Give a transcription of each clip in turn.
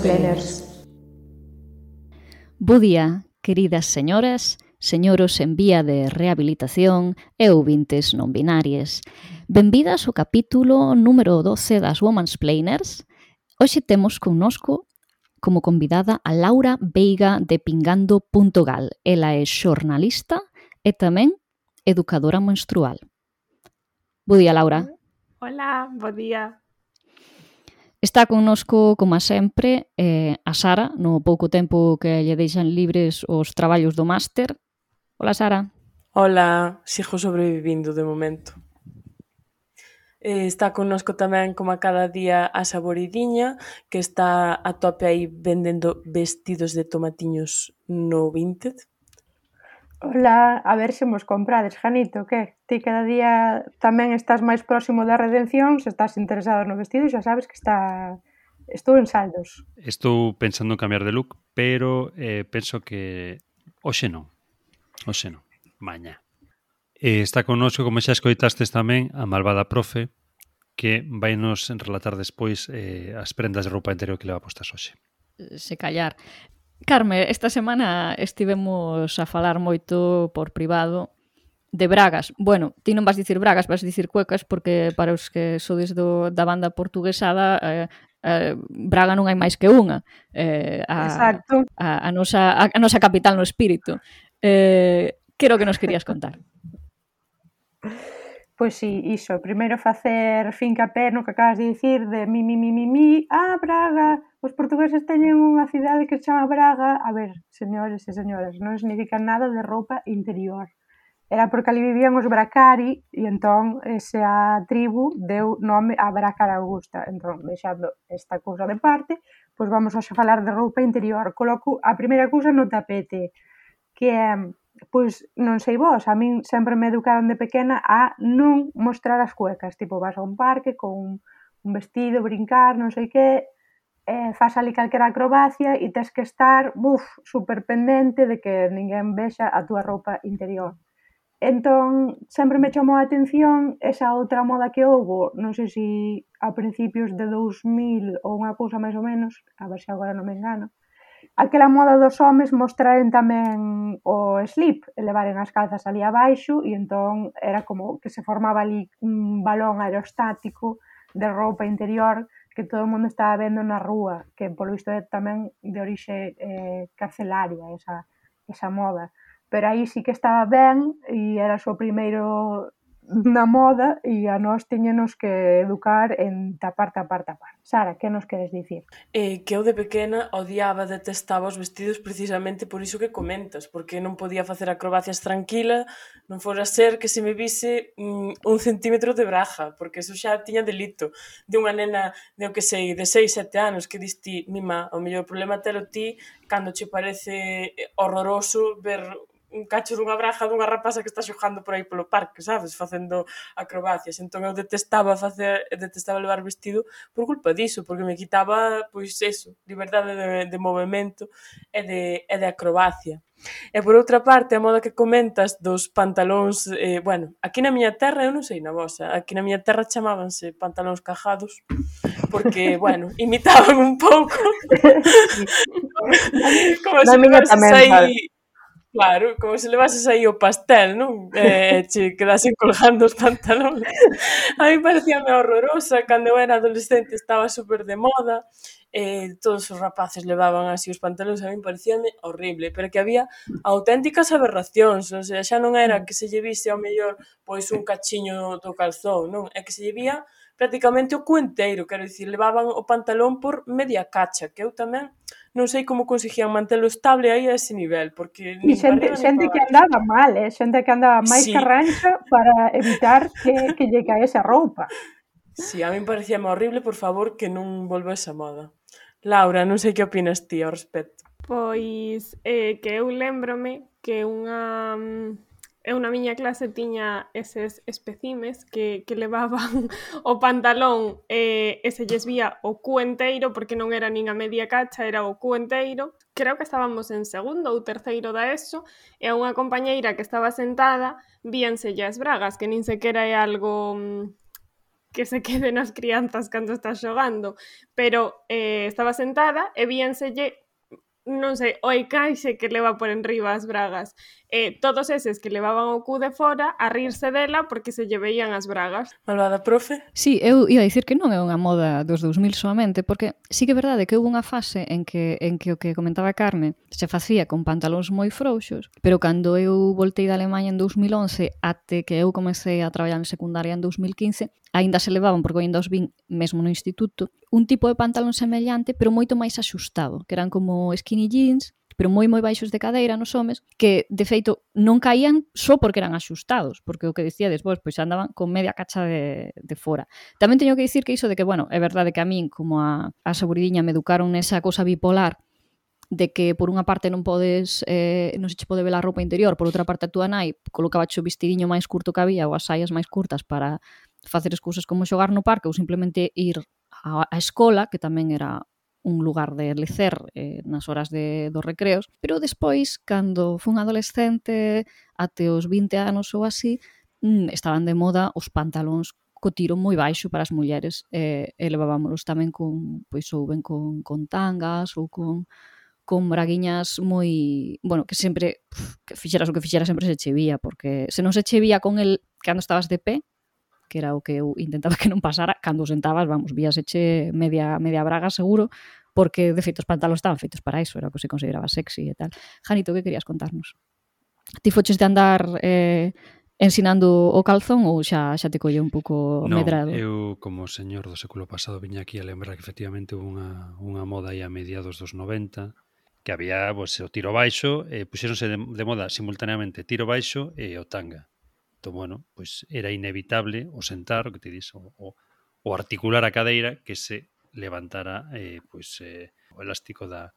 planners. Bo día, queridas señoras, señoros en vía de rehabilitación e ouvintes non binarias. Benvidas ao capítulo número 12 das Woman's Planers. Hoxe temos connosco como convidada a Laura Veiga de Pingando.gal. Ela é xornalista e tamén educadora menstrual. Bo día, Laura. Hola, bo día. Está connosco, como sempre, eh, a Sara, no pouco tempo que lle deixan libres os traballos do máster. Ola, Sara. Ola, sigo sobrevivindo de momento. Eh, está connosco tamén, como a cada día, a Saboridiña, que está a tope aí vendendo vestidos de tomatiños no Vinted. Ola, a ver se mos comprades, Janito, que? Ti cada día tamén estás máis próximo da redención, se estás interesado no vestido, xa sabes que está estou en saldos. Estou pensando en cambiar de look, pero eh, penso que hoxe non. Hoxe non. Maña. Eh, está connosco, como xa escoitastes tamén, a malvada profe, que vai nos relatar despois eh, as prendas de roupa interior que leva postas hoxe. Se callar. Carme, esta semana estivemos a falar moito por privado de Bragas. Bueno, ti non vas dicir Bragas, vas dicir Cuecas, porque para os que sodes do, da banda portuguesada, eh, eh, Braga non hai máis que unha. Eh, a, Exacto. A, a, nosa, a, a nosa capital no espírito. Eh, quero que nos querías contar. Pois sí, iso. Primeiro facer fincapé no que acabas de dicir de mi, mi, mi, mi, mi, a Braga Os portugueses teñen unha cidade que se chama Braga, a ver, señores e señoras, non significa nada de roupa interior. Era porque ali vivían os Bracari e entón esa tribu deu nome a Bracara Augusta. Entón, deixando esta cousa de parte, pois vamos a xa falar de roupa interior. Coloco a primeira cousa no tapete, que é pois non sei vos, a min sempre me educaron de pequena a non mostrar as cuecas, tipo vas a un parque con un vestido, brincar, non sei que, eh, fas ali calquera acrobacia e tes que estar, buf, super pendente de que ninguén vexa a túa roupa interior. Entón, sempre me chamou a atención esa outra moda que houbo, non sei se a principios de 2000 ou unha cousa máis ou menos, a ver se agora non me engano, aquela moda dos homes mostraren tamén o slip, elevaren as calzas ali abaixo e entón era como que se formaba ali un balón aerostático de roupa interior que todo o mundo estaba vendo na rúa, que polo visto é tamén de orixe eh, carcelaria esa, esa moda. Pero aí sí que estaba ben e era o seu primeiro na moda e a nós teñenos que educar en tapar, tapar, tapar. Sara, que nos queres dicir? Eh, que eu de pequena odiaba, detestaba os vestidos precisamente por iso que comentas, porque non podía facer acrobacias tranquila, non fora ser que se me vise mm, un centímetro de braja, porque eso xa tiña delito. De unha nena, de o que sei, de 6, 7 anos, que diste, mima, o mellor problema telo ti, cando che parece eh, horroroso ver un cacho dunha braja dunha rapaza que está xogando por aí polo parque, sabes, facendo acrobacias. Entón eu detestaba facer, detestaba levar vestido por culpa diso, porque me quitaba, pois, eso, liberdade de, de movimento e de, e de acrobacia. E por outra parte, a moda que comentas dos pantalóns, eh, bueno, aquí na miña terra, eu non sei na vosa, aquí na miña terra chamábanse pantalóns cajados, porque, bueno, imitaban un pouco como se si tamén, aí Claro, como se levases aí o pastel, non? Eh, che quedasen colgando os pantalóns. A mí parecíame horrorosa, cando eu era adolescente estaba super de moda, eh, todos os rapaces levaban así os pantalóns, a mí parecíame horrible, pero que había auténticas aberracións. O sea, xa non era que se llevise ao mellor pois un cachiño do calzón, non? É que se llevía prácticamente o cu enteiro, quero dicir, levaban o pantalón por media cacha, que eu tamén non sei como conseguían mantelo estable aí a ese nivel, porque E xente, xente que andaba mal, eh? xente que andaba máis sí. carrancha para evitar que, que lle caese a roupa. Si, sí, a min parecía horrible, por favor, que non volvese a moda. Laura, non sei que opinas ti ao respecto. Pois eh, que eu lembrome que unha mm, Eu na miña clase tiña eses especimes que, que levaban o pantalón e, e se lles vía o cu enteiro, porque non era nin a media cacha, era o cu enteiro. Creo que estábamos en segundo ou terceiro da ESO e a unha compañeira que estaba sentada víanse as bragas, que nin sequera é algo mm, que se queden as crianzas cando estás xogando, pero eh, estaba sentada e víanselle non sei, o encaixe que leva por enriba as bragas. Eh, todos eses que levaban o cu de fora a rirse dela porque se lle veían as bragas. Malvada profe. Sí, eu ia dicir que non é unha moda dos 2000 soamente, porque sí que é verdade que houve unha fase en que, en que o que comentaba Carme se facía con pantalóns moi frouxos, pero cando eu voltei da Alemanha en 2011 até que eu comecei a traballar en secundaria en 2015, aínda se levaban porque aínda os vin mesmo no instituto, un tipo de pantalón semellante, pero moito máis axustado, que eran como skinny jeans, pero moi moi baixos de cadeira nos homes, que de feito non caían só porque eran axustados, porque o que dicía despois, pois andaban con media cacha de, de fora. Tamén teño que dicir que iso de que, bueno, é verdade que a min, como a, a saburidiña me educaron nesa cosa bipolar, de que por unha parte non podes eh, non se che pode ver a roupa interior, por outra parte a túa nai colocaba o vestidiño máis curto que había ou as saias máis curtas para facer as cousas como xogar no parque ou simplemente ir a, a escola, que tamén era un lugar de lecer eh, nas horas de, dos recreos, pero despois, cando fun adolescente, até os 20 anos ou así, mm, estaban de moda os pantalóns co tiro moi baixo para as mulleres eh, e levábamos tamén con, pois, ou ben con, con tangas ou con, con braguiñas moi... Bueno, que sempre, pff, que fixeras o que fixeras sempre se chevía, porque se non se chevía con el cando estabas de pé, que era o que eu intentaba que non pasara, cando sentabas, vamos, vías eche media, media braga seguro, porque de feito os pantalos estaban feitos para iso, era o que se consideraba sexy e tal. Janito, que querías contarnos? Ti foches de andar eh, ensinando o calzón ou xa xa te colle un pouco no, medrado? eu como señor do século pasado viña aquí a lembrar que efectivamente unha, unha moda aí a mediados dos 90 que había pues, o tiro baixo e eh, puxéronse de, de moda simultaneamente tiro baixo e o tanga. Entón, bueno, pois era inevitable o sentar, o que te dis, o, o, o articular a cadeira que se levantara eh, pois, eh, o elástico da,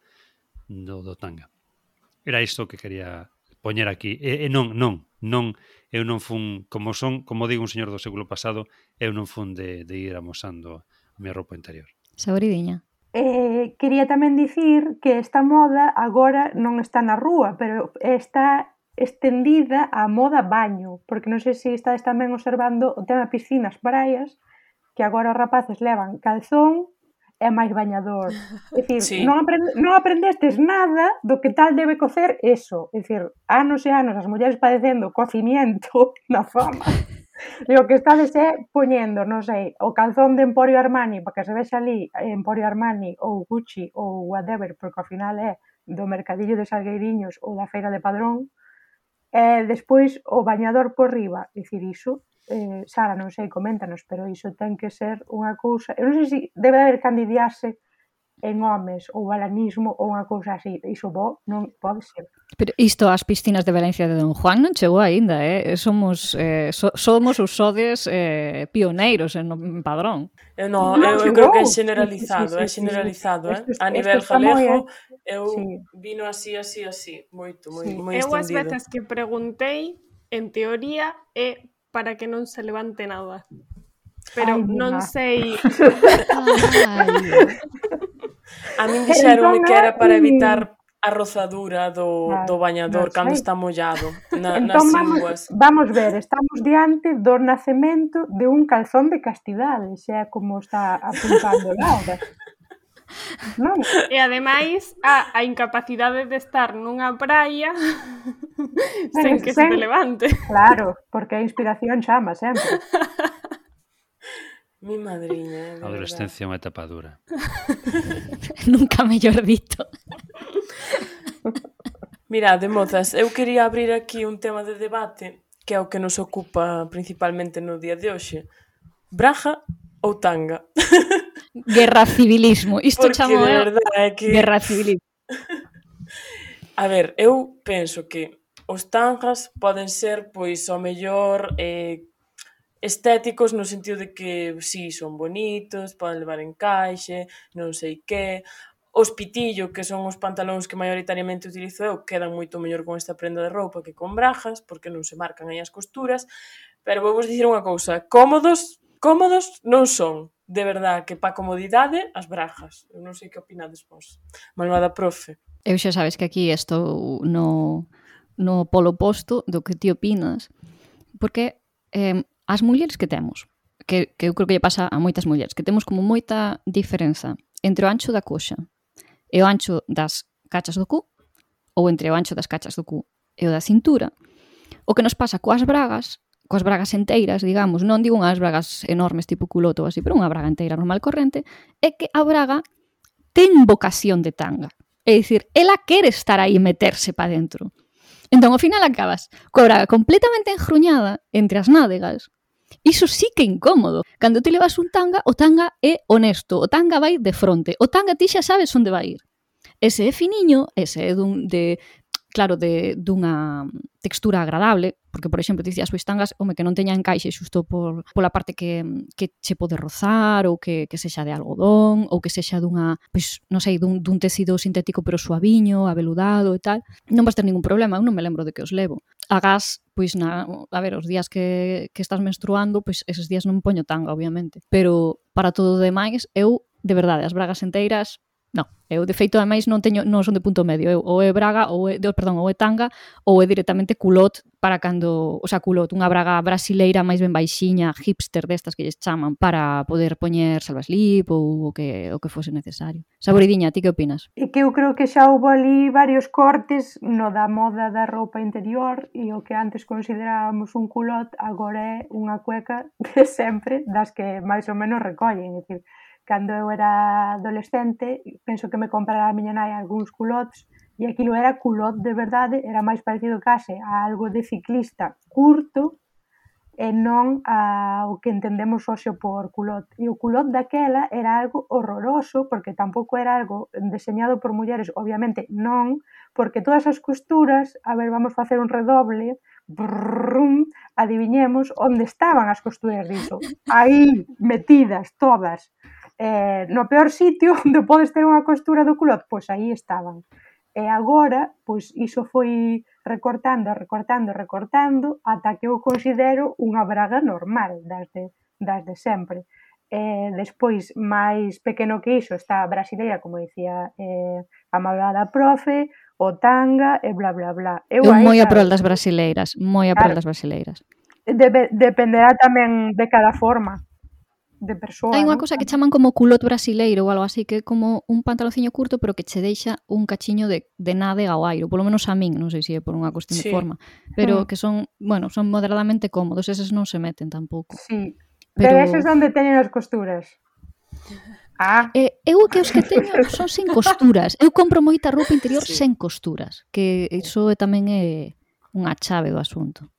do, do tanga. Era isto que quería poñer aquí. E, e non, non, non, eu non fun, como son, como digo un señor do século pasado, eu non fun de, de ir amosando a miña roupa interior. Sauridiña. Eh, quería tamén dicir que esta moda agora non está na rúa, pero está estendida a moda baño, porque non sei se estades tamén observando o tema piscinas, praias, que agora os rapaces levan calzón e máis bañador. É dicir, sí. non, aprend non aprendestes nada do que tal debe cocer eso. É dicir, anos e anos as mulleres padecendo cocimiento na fama. E o que estades é poñendo, non sei, o calzón de Emporio Armani, para que se vexe ali Emporio Armani ou Gucci ou whatever, porque ao final é do mercadillo de Salgueiriños ou da feira de Padrón, E despois o bañador por riba, dicir iso, eh, Sara, non sei, coméntanos, pero iso ten que ser unha cousa... Eu non sei se debe haber candidiase en homes ou alanismo ou unha cousa así. Iso bo, non pode ser. Pero isto as piscinas de Valencia de Don Juan non chegou aínda, eh? eh? Somos, eh, so, somos os sodes eh, pioneiros en, en padrón. Eu, no, non, eu, eu creo que é generalizado, sí, sí, sí, é generalizado, sí, sí. eh? A nivel galego, eh. eu sí. vino así, así, así, moito, moi, sí. moi Eu as veces que preguntei, en teoría, é para que non se levante nada. Pero Ay, non sei... Ay, A min dixeronme que era para evitar a rozadura do, claro, do bañador no, cando está mollado na, entón, nas vamos. Vamos ver, estamos diante do nacemento de un calzón de castidade, xa como está apuntando Laura. Non. E ademais a, a incapacidade de estar nunha praia sen que sen... se te levante. Claro, porque a inspiración chama sempre. Mi madriña, A adolescencia é unha etapa dura. Nunca mellor dito. Mirade, mozas, eu quería abrir aquí un tema de debate que é o que nos ocupa principalmente no día de hoxe. Braja ou tanga? Guerra civilismo. Isto Porque chamo de verdade é que... Guerra civilismo. A ver, eu penso que os tangas poden ser, pois, ao mellor eh, estéticos no sentido de que si sí, son bonitos, poden levar encaixe, non sei que, os pitillo, que son os pantalóns que maioritariamente utilizo eu, quedan moito mellor con esta prenda de roupa que con brajas, porque non se marcan aí as costuras, pero vou vos dicir unha cousa, cómodos, cómodos non son, de verdad, que pa comodidade, as brajas. Eu non sei que opinades vos, malvada profe. Eu xa sabes que aquí estou no, no polo oposto do que ti opinas, porque eh, as mulleres que temos, que, que eu creo que lle pasa a moitas mulleres, que temos como moita diferenza entre o ancho da coxa e o ancho das cachas do cu, ou entre o ancho das cachas do cu e o da cintura, o que nos pasa coas bragas, coas bragas enteiras, digamos, non digo unhas bragas enormes tipo culoto ou así, pero unha braga enteira normal corrente, é que a braga ten vocación de tanga. É dicir, ela quere estar aí e meterse para dentro. Entón, ao final acabas coa braga completamente enjruñada entre as nádegas. Iso sí que é incómodo. Cando te levas un tanga, o tanga é honesto, o tanga vai de fronte, o tanga ti xa sabes onde vai ir. Ese é finiño, ese é dun, de, claro, de, dunha textura agradable, porque, por exemplo, dicía as buistangas, home, que non teña encaixe xusto por, pola parte que, que che pode rozar, ou que, que sexa de algodón, ou que sexa dunha, pois, non sei, dun, dun tecido sintético pero suaviño, aveludado e tal, non vas ter ningún problema, eu non me lembro de que os levo. Agás, pois, na, a ver, os días que, que estás menstruando, pois, eses días non poño tanga, obviamente, pero para todo o demais, eu, de verdade, as bragas enteiras Non, eu de feito ademais non teño non son de punto medio, eu ou é braga ou é, de, perdón, ou é tanga ou é directamente culot para cando, o sea, culot, unha braga brasileira máis ben baixiña, hipster destas que lles chaman para poder poñer salvaslip ou o que o que fose necesario. Saboridiña, ti que opinas? E que eu creo que xa houve ali varios cortes no da moda da roupa interior e o que antes considerábamos un culot agora é unha cueca de sempre das que máis ou menos recollen, é dicir, cando eu era adolescente, penso que me comprara a miña nai algúns culots, e aquilo era culot de verdade, era máis parecido case a algo de ciclista curto, e non a, o que entendemos hoxe por culot. E o culot daquela era algo horroroso, porque tampouco era algo deseñado por mulleres, obviamente non, porque todas as costuras, a ver, vamos facer un redoble, brrrum, adiviñemos onde estaban as costuras diso. Aí, metidas, todas eh, no peor sitio onde podes ter unha costura do culot, pois aí estaban. E agora, pois iso foi recortando, recortando, recortando, ata que eu considero unha braga normal das de, das de sempre. Eh, despois, máis pequeno que iso, está a brasileira, como dicía eh, a malvada profe, o tanga e bla bla bla. Eu, eu moi a prol das brasileiras, moi a prol das brasileiras. Debe, dependerá tamén de cada forma de persoa. Hai unha cosa que chaman como culot brasileiro ou algo así, que é como un pantalociño curto pero que che deixa un cachiño de, de nade ao aire, polo menos a min, non sei se é por unha cuestión sí. de forma, pero mm. que son, bueno, son moderadamente cómodos, eses non se meten tampouco. Sí. Pero, pero eses onde teñen as costuras. Ah. Eh, eu que os que teño son sin costuras. Eu compro moita roupa interior sí. sen costuras, que iso tamén é unha chave do asunto.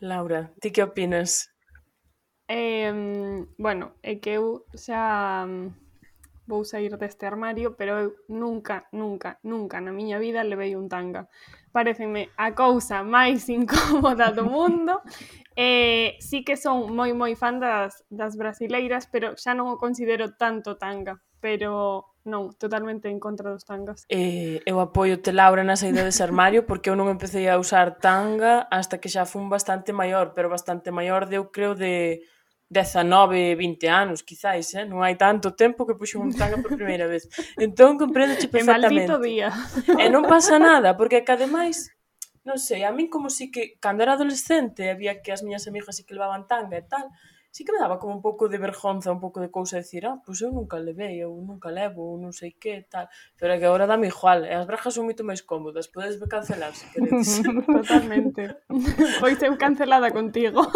Laura, ti que opinas? Eh, bueno, é que eu xa mm, vou sair deste armario, pero eu nunca, nunca, nunca na miña vida levei un tanga. Pareceme a cousa máis incómoda do mundo. Eh, sí que son moi moi fan das, das brasileiras, pero xa non o considero tanto tanga. Pero non, totalmente en contra dos tangas. Eh, eu apoio-te, Laura, na saída dese armario, porque eu non empecé a usar tanga hasta que xa fun bastante maior, pero bastante maior, eu creo, de 19, 20 anos, quizáis, eh? non hai tanto tempo que puxo un tanga por primeira vez. Entón, compréndoche perfectamente. día. E non pasa nada, porque que ademais, non sei, a min como si que, cando era adolescente, había que as miñas amigas si que levaban tanga e tal, sí que me daba como un pouco de vergonza, un pouco de cousa de decir, ah, pois eu nunca levei, eu nunca levo, ou non sei que, tal. Pero é que agora dame igual, e as brajas son moito máis cómodas, podes cancelar se queredes. Totalmente. Pois eu cancelada contigo.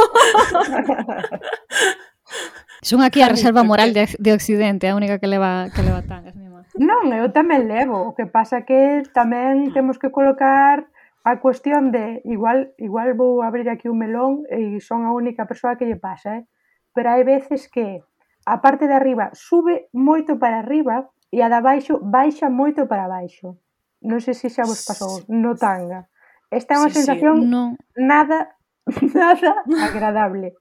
Son aquí a reserva moral de, de Occidente, a única que leva, que leva tangas, mi. Non, eu tamén levo, o que pasa que tamén temos que colocar a cuestión de igual igual vou abrir aquí un melón e son a única persoa que lle pasa, eh? pero hai veces que a parte de arriba sube moito para arriba e a de baixo baixa moito para baixo. Non sei se xa vos pasou no tanga. Esta é unha sí, sensación sí, no... nada nada agradable.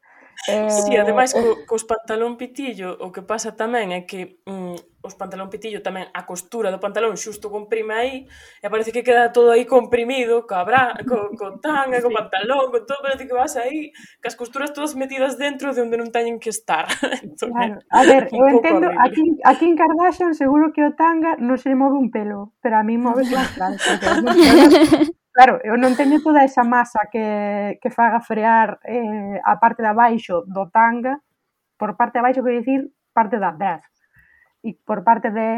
Eh... Sí, ademais, eh. co, cos pantalón pitillo, o que pasa tamén é que mm, os pantalón pitillo tamén, a costura do pantalón xusto comprime aí, e parece que queda todo aí comprimido, co, abra, co, co tanga, co pantalón, con todo, parece que vas aí, cas costuras todas metidas dentro de onde non teñen que estar. entón, claro. A ver, eu entendo, aquí, aquí en Kardashian seguro que o tanga non se move un pelo, pero a mí move bastante. Claro, eu non teño toda esa masa que, que faga frear eh, a parte de abaixo do tanga, por parte de abaixo quero dicir parte da atrás e por parte de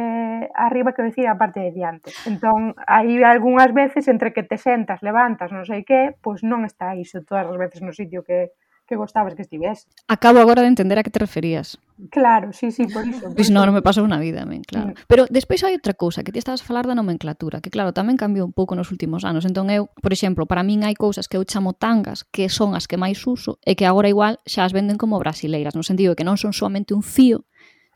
arriba quero dicir a parte de diante. Entón, aí algunhas veces entre que te sentas, levantas, non sei que, pois non está iso todas as veces no sitio que que gostabas que estivese. Acabo agora de entender a que te referías. Claro, sí, sí, por iso. Pois pues non, non me pasou na vida, men, claro. Mm. Pero despois hai outra cousa, que ti estabas a falar da nomenclatura, que claro, tamén cambiou un pouco nos últimos anos. Entón eu, por exemplo, para min hai cousas que eu chamo tangas, que son as que máis uso, e que agora igual xa as venden como brasileiras, no sentido de que non son solamente un fío,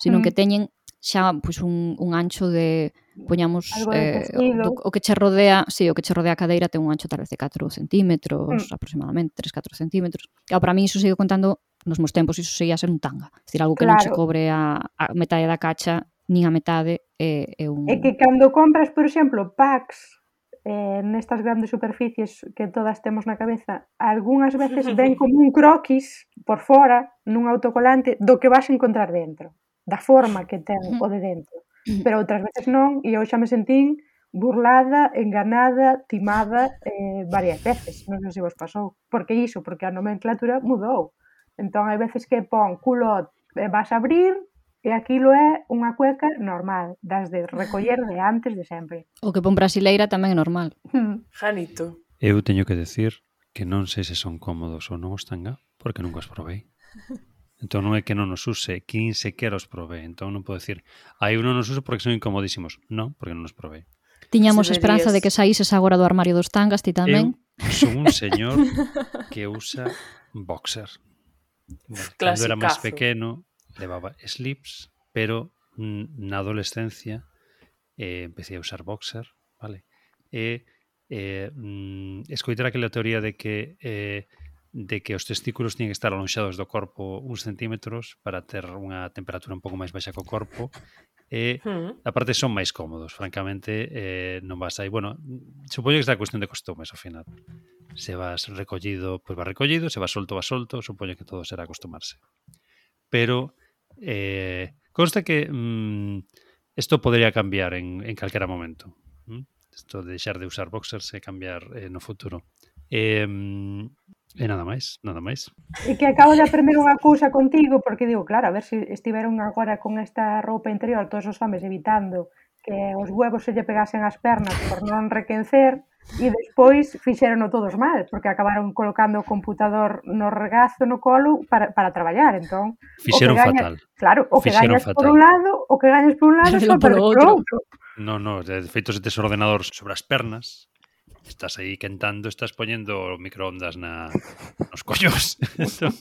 sino mm. que teñen xa pois, un, un ancho de poñamos eh, do, o que che rodea, si, sí, o que che rodea a cadeira ten un ancho tal vez de 4 centímetros, mm. aproximadamente 3-4 centímetros. Claro, para mí iso sigo contando nos meus tempos iso seguía a ser un tanga. É dicir, algo que claro. non che cobre a, a metade da cacha nin a metade é, é un... É que cando compras, por exemplo, packs eh, nestas grandes superficies que todas temos na cabeza, algunhas veces ven como un croquis por fora, nun autocolante, do que vas encontrar dentro, da forma que ten o de dentro pero outras veces non, e eu xa me sentín burlada, enganada, timada eh, varias veces, non sei se vos pasou. Porque iso, porque a nomenclatura mudou. Entón hai veces que pon culot, eh, vas a abrir, e aquilo é unha cueca normal, das de recoller de antes de sempre. O que pon brasileira tamén é normal. Janito. Eu teño que decir que non sei se son cómodos ou non os tanga, porque nunca os probei. Entón non é que non os use, que nin sequera os provee. Entón non podo dicir, aí non os uso porque son incomodísimos. Non, porque non os probei. Tiñamos Señorías. esperanza de que saíses agora do armario dos tangas, ti tamén. Eu son un señor que usa boxer. Bueno, cando era máis pequeno, levaba slips, pero na adolescencia eh, empecé a usar boxer, vale? E eh, mm, escoitar aquela teoría de que eh, de que os testículos tiñen que estar alonxados do corpo uns centímetros para ter unha temperatura un pouco máis baixa co corpo e mm. aparte son máis cómodos francamente eh, non vas aí bueno, supoño que está a cuestión de costumes ao final se vas recollido, pois pues vas recollido se vas solto, vas solto supoño que todo será acostumarse pero eh, consta que mm, isto podría cambiar en, en calquera momento isto ¿Mm? de deixar de usar boxers e cambiar eh, no futuro eh, E nada máis, nada máis. E que acabo de aprender unha cousa contigo, porque digo, claro, a ver se estiveron agora con esta roupa interior todos os homens evitando que os huevos se lle pegasen as pernas por non requencer, e despois fixerono todos mal, porque acabaron colocando o computador no regazo, no colo, para, para traballar, entón... Fixeron gañas, fatal. Claro, o que fixeron gañas fatal. por un lado, o que gañas por un lado, só por outro. outro. No, no, de feito se tes ordenador sobre as pernas, estás aí quentando, estás poñendo microondas na nos collos. entón, o sea,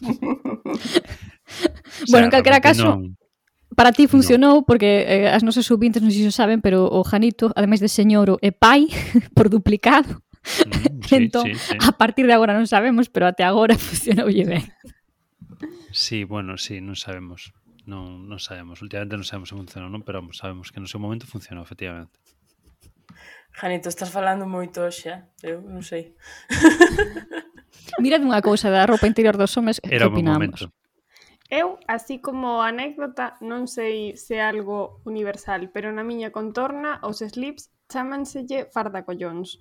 bueno, en calquera caso, non... para ti funcionou no. porque eh, as nosas subintes non sei se saben, pero o Janito, ademais de señoro, é pai por duplicado. Mm, sí, entón, sí, sí. a partir de agora non sabemos, pero até agora funcionoulle ben. Sí, bueno, sí, non sabemos. Non, non sabemos. Últimamente non sabemos se funcionou, non, pero vamos, sabemos que no seu momento funcionou, efectivamente. Janito, estás falando moito hoxe, eh? eu non sei. Mira unha cousa da roupa interior dos homes, Era que opinamos? Eu, así como anécdota, non sei se é algo universal, pero na miña contorna os slips chamanselle fardacollóns.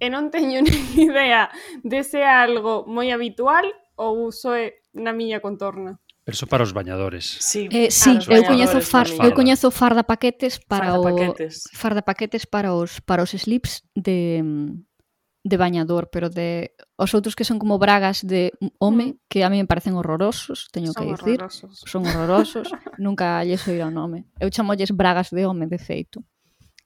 E non teño ni idea de se é algo moi habitual ou uso na miña contorna. Pero eso para os bañadores. Sí, eh, sí eu coñezo far, eu coñezo farda paquetes para farda o paquetes. farda paquetes para os para os slips de de bañador, pero de os outros que son como bragas de home mm. que a mí me parecen horrorosos, teño son que dicir, horrorosos. son horrorosos, nunca lles oír o nome. Eu chamolles bragas de home de feito.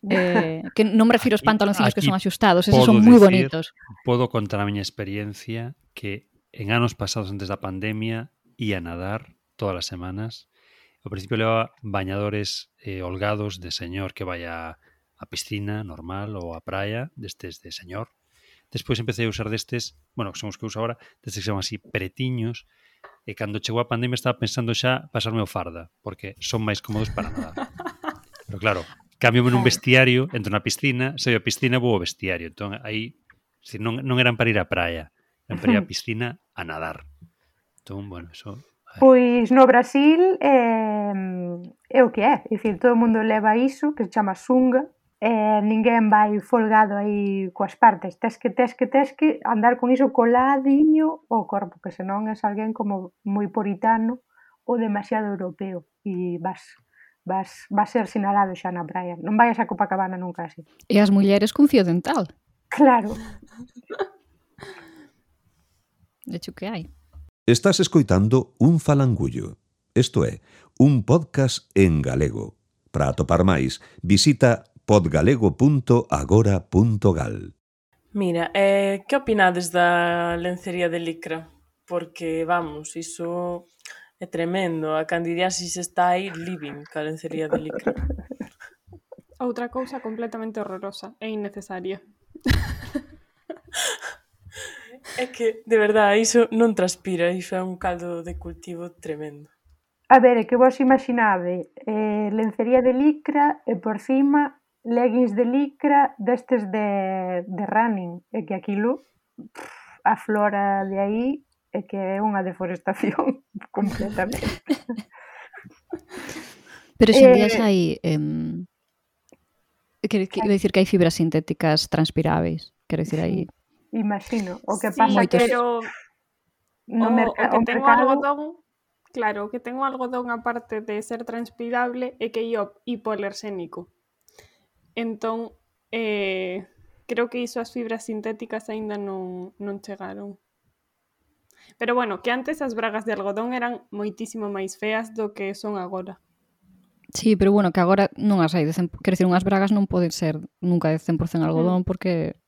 Eh, que non me refiro aos pantaloncillos que son axustados, esos son moi bonitos. Podo contar a miña experiencia que en anos pasados antes da pandemia y a nadar todas las semanas. Al principio llevaba bañadores eh, holgados de señor que vaya a piscina normal ou a praia, destes de señor. Despois empecé a usar destes, bueno, que son os que uso agora, destes que se chaman así pretiños, e cando chegou a pandemia estaba pensando xa pasarme o farda, porque son máis cómodos para nadar. Pero claro, cambiome nun vestiario, entro na piscina, saio a piscina, vou ao vestiario. Entón, aí, non, non eran para ir á praia, eran para ir á piscina a nadar. Entón, bueno, eso... Eh. Pois no Brasil eh, é o que é, é dicir, todo o mundo leva iso, que se chama sunga, eh, ninguén vai folgado aí coas partes, tes que, tes que, tes que andar con iso coladiño ao corpo, que senón és alguén como moi puritano ou demasiado europeo e vas vas, vas ser sinalado xa na praia. Non vayas a Copacabana nunca así. E as mulleres con fio dental. Claro. De hecho que hai. Estás escoitando Un Falangullo, isto é, un podcast en galego. Para atopar máis, visita podgalego.agora.gal. Mira, eh, que opinades da lencería de licra? Porque, vamos, iso é tremendo. A candidiasis está aí living ca lencería de licra. Outra cousa completamente horrorosa e innecesaria. É que, de verdade, iso non transpira, iso é un caldo de cultivo tremendo. A ver, é que vos imaginade, eh, lencería de licra e por cima leggings de licra destes de, de running, e que aquilo pff, a flora de aí é que é unha deforestación completamente. Pero sen días eh, hai em... Quero, quero dicir que hai fibras sintéticas transpiráveis, quero dicir aí imagino. O que pasa moitos... que pero... no o, merca... o que tengo mercado... algodón, claro, o que ten o algodón aparte de ser transpirable é que é hipoalerxénico. Entón, eh, creo que iso as fibras sintéticas aínda non, non chegaron. Pero bueno, que antes as bragas de algodón eran moitísimo máis feas do que son agora. Sí, pero bueno, que agora non as hai de 100, quer dizer, unhas bragas non poden ser nunca de 100% algodón mm. porque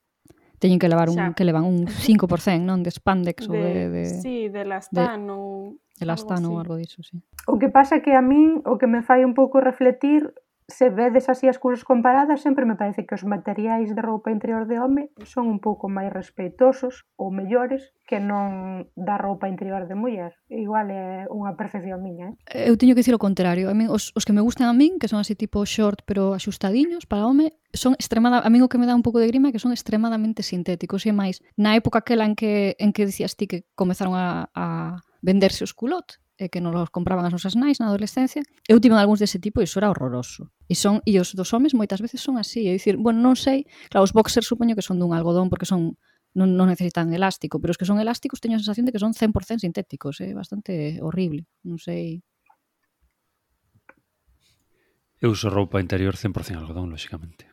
teñen que levar un xa. que levan un 5%, non, de spandex de, ou de, de Sí, de lastán ou de ou algo diso, sí. O que pasa que a min o que me fai un pouco refletir se vedes así as cousas comparadas, sempre me parece que os materiais de roupa interior de home son un pouco máis respeitosos ou mellores que non da roupa interior de muller. Igual é unha percepción miña. Eh? Eu teño que dicir o contrario. A min, os, os que me gustan a min, que son así tipo short pero axustadiños para home, son extremada, a min o que me dá un pouco de grima é que son extremadamente sintéticos e máis. Na época aquela en que en que dicías ti que comezaron a, a venderse os culot, e que nos compraban as nosas nais na adolescencia, eu tive algúns dese tipo e iso era horroroso. E son e os dos homes moitas veces son así, é dicir, bueno, non sei, claro, os boxers supoño que son dun algodón porque son non, non necesitan elástico, pero os que son elásticos teño a sensación de que son 100% sintéticos, é eh? bastante horrible, non sei. Eu uso roupa interior 100% algodón, lóxicamente.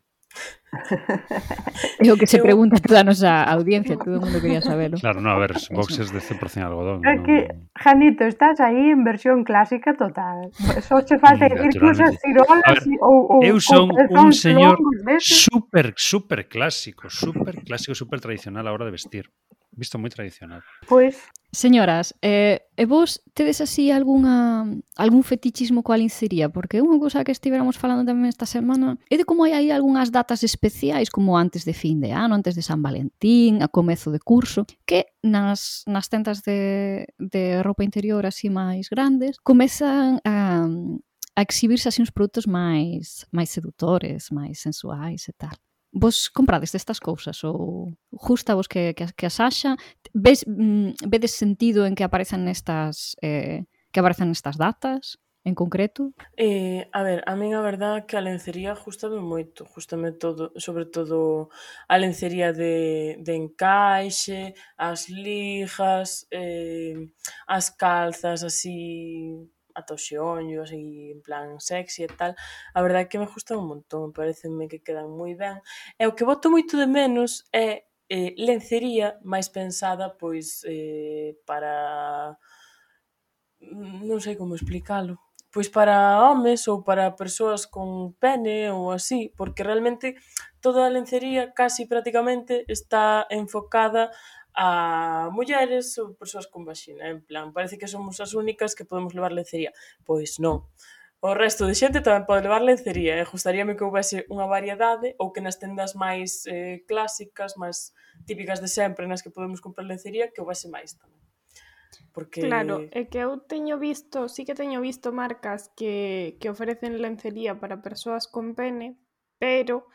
É o que se pregunta toda a nosa audiencia, todo o mundo quería sabelo. Claro, no, a ver, boxes de 100% algodón. É no... que, Janito, estás aí en versión clásica total. Só che falta ir cousas tirolas ou, ou Eu son un señor super, super clásico, super clásico, super tradicional a hora de vestir visto moi tradicional. Pois... Señoras, eh, e vos tedes así algunha, algún fetichismo coa lincería? Porque unha cousa que estivéramos falando tamén esta semana é de como hai aí algunhas datas especiais como antes de fin de ano, antes de San Valentín, a comezo de curso, que nas, nas tentas de, de roupa interior así máis grandes comezan a, a exhibirse así uns produtos máis máis sedutores, máis sensuais e tal vos comprades destas cousas ou justa vos que, que, que as haxa ves, mm, vedes sentido en que aparezan nestas eh, que aparezan nestas datas en concreto? Eh, a ver, a min a verdad que a lencería gustame moito, gustame todo, sobre todo a lencería de, de encaixe, as lijas, eh, as calzas así ata o xeonllo, así en plan sexy e tal, a verdade é que me gustan un montón, parecenme que quedan moi ben. E o que voto moito de menos é eh, lencería máis pensada pois eh, para non sei como explicalo pois para homes ou para persoas con pene ou así, porque realmente toda a lencería casi prácticamente está enfocada a mulleres ou persoas con vaxina. En plan, parece que somos as únicas que podemos levar lencería. Pois non. O resto de xente tamén pode levar lencería e gustaríame que houvese unha variedade ou que nas tendas máis eh, clásicas, máis típicas de sempre nas que podemos comprar lencería, que houvese máis tamén. Porque... Claro, é que eu teño visto, sí que teño visto marcas que, que ofrecen lencería para persoas con pene, pero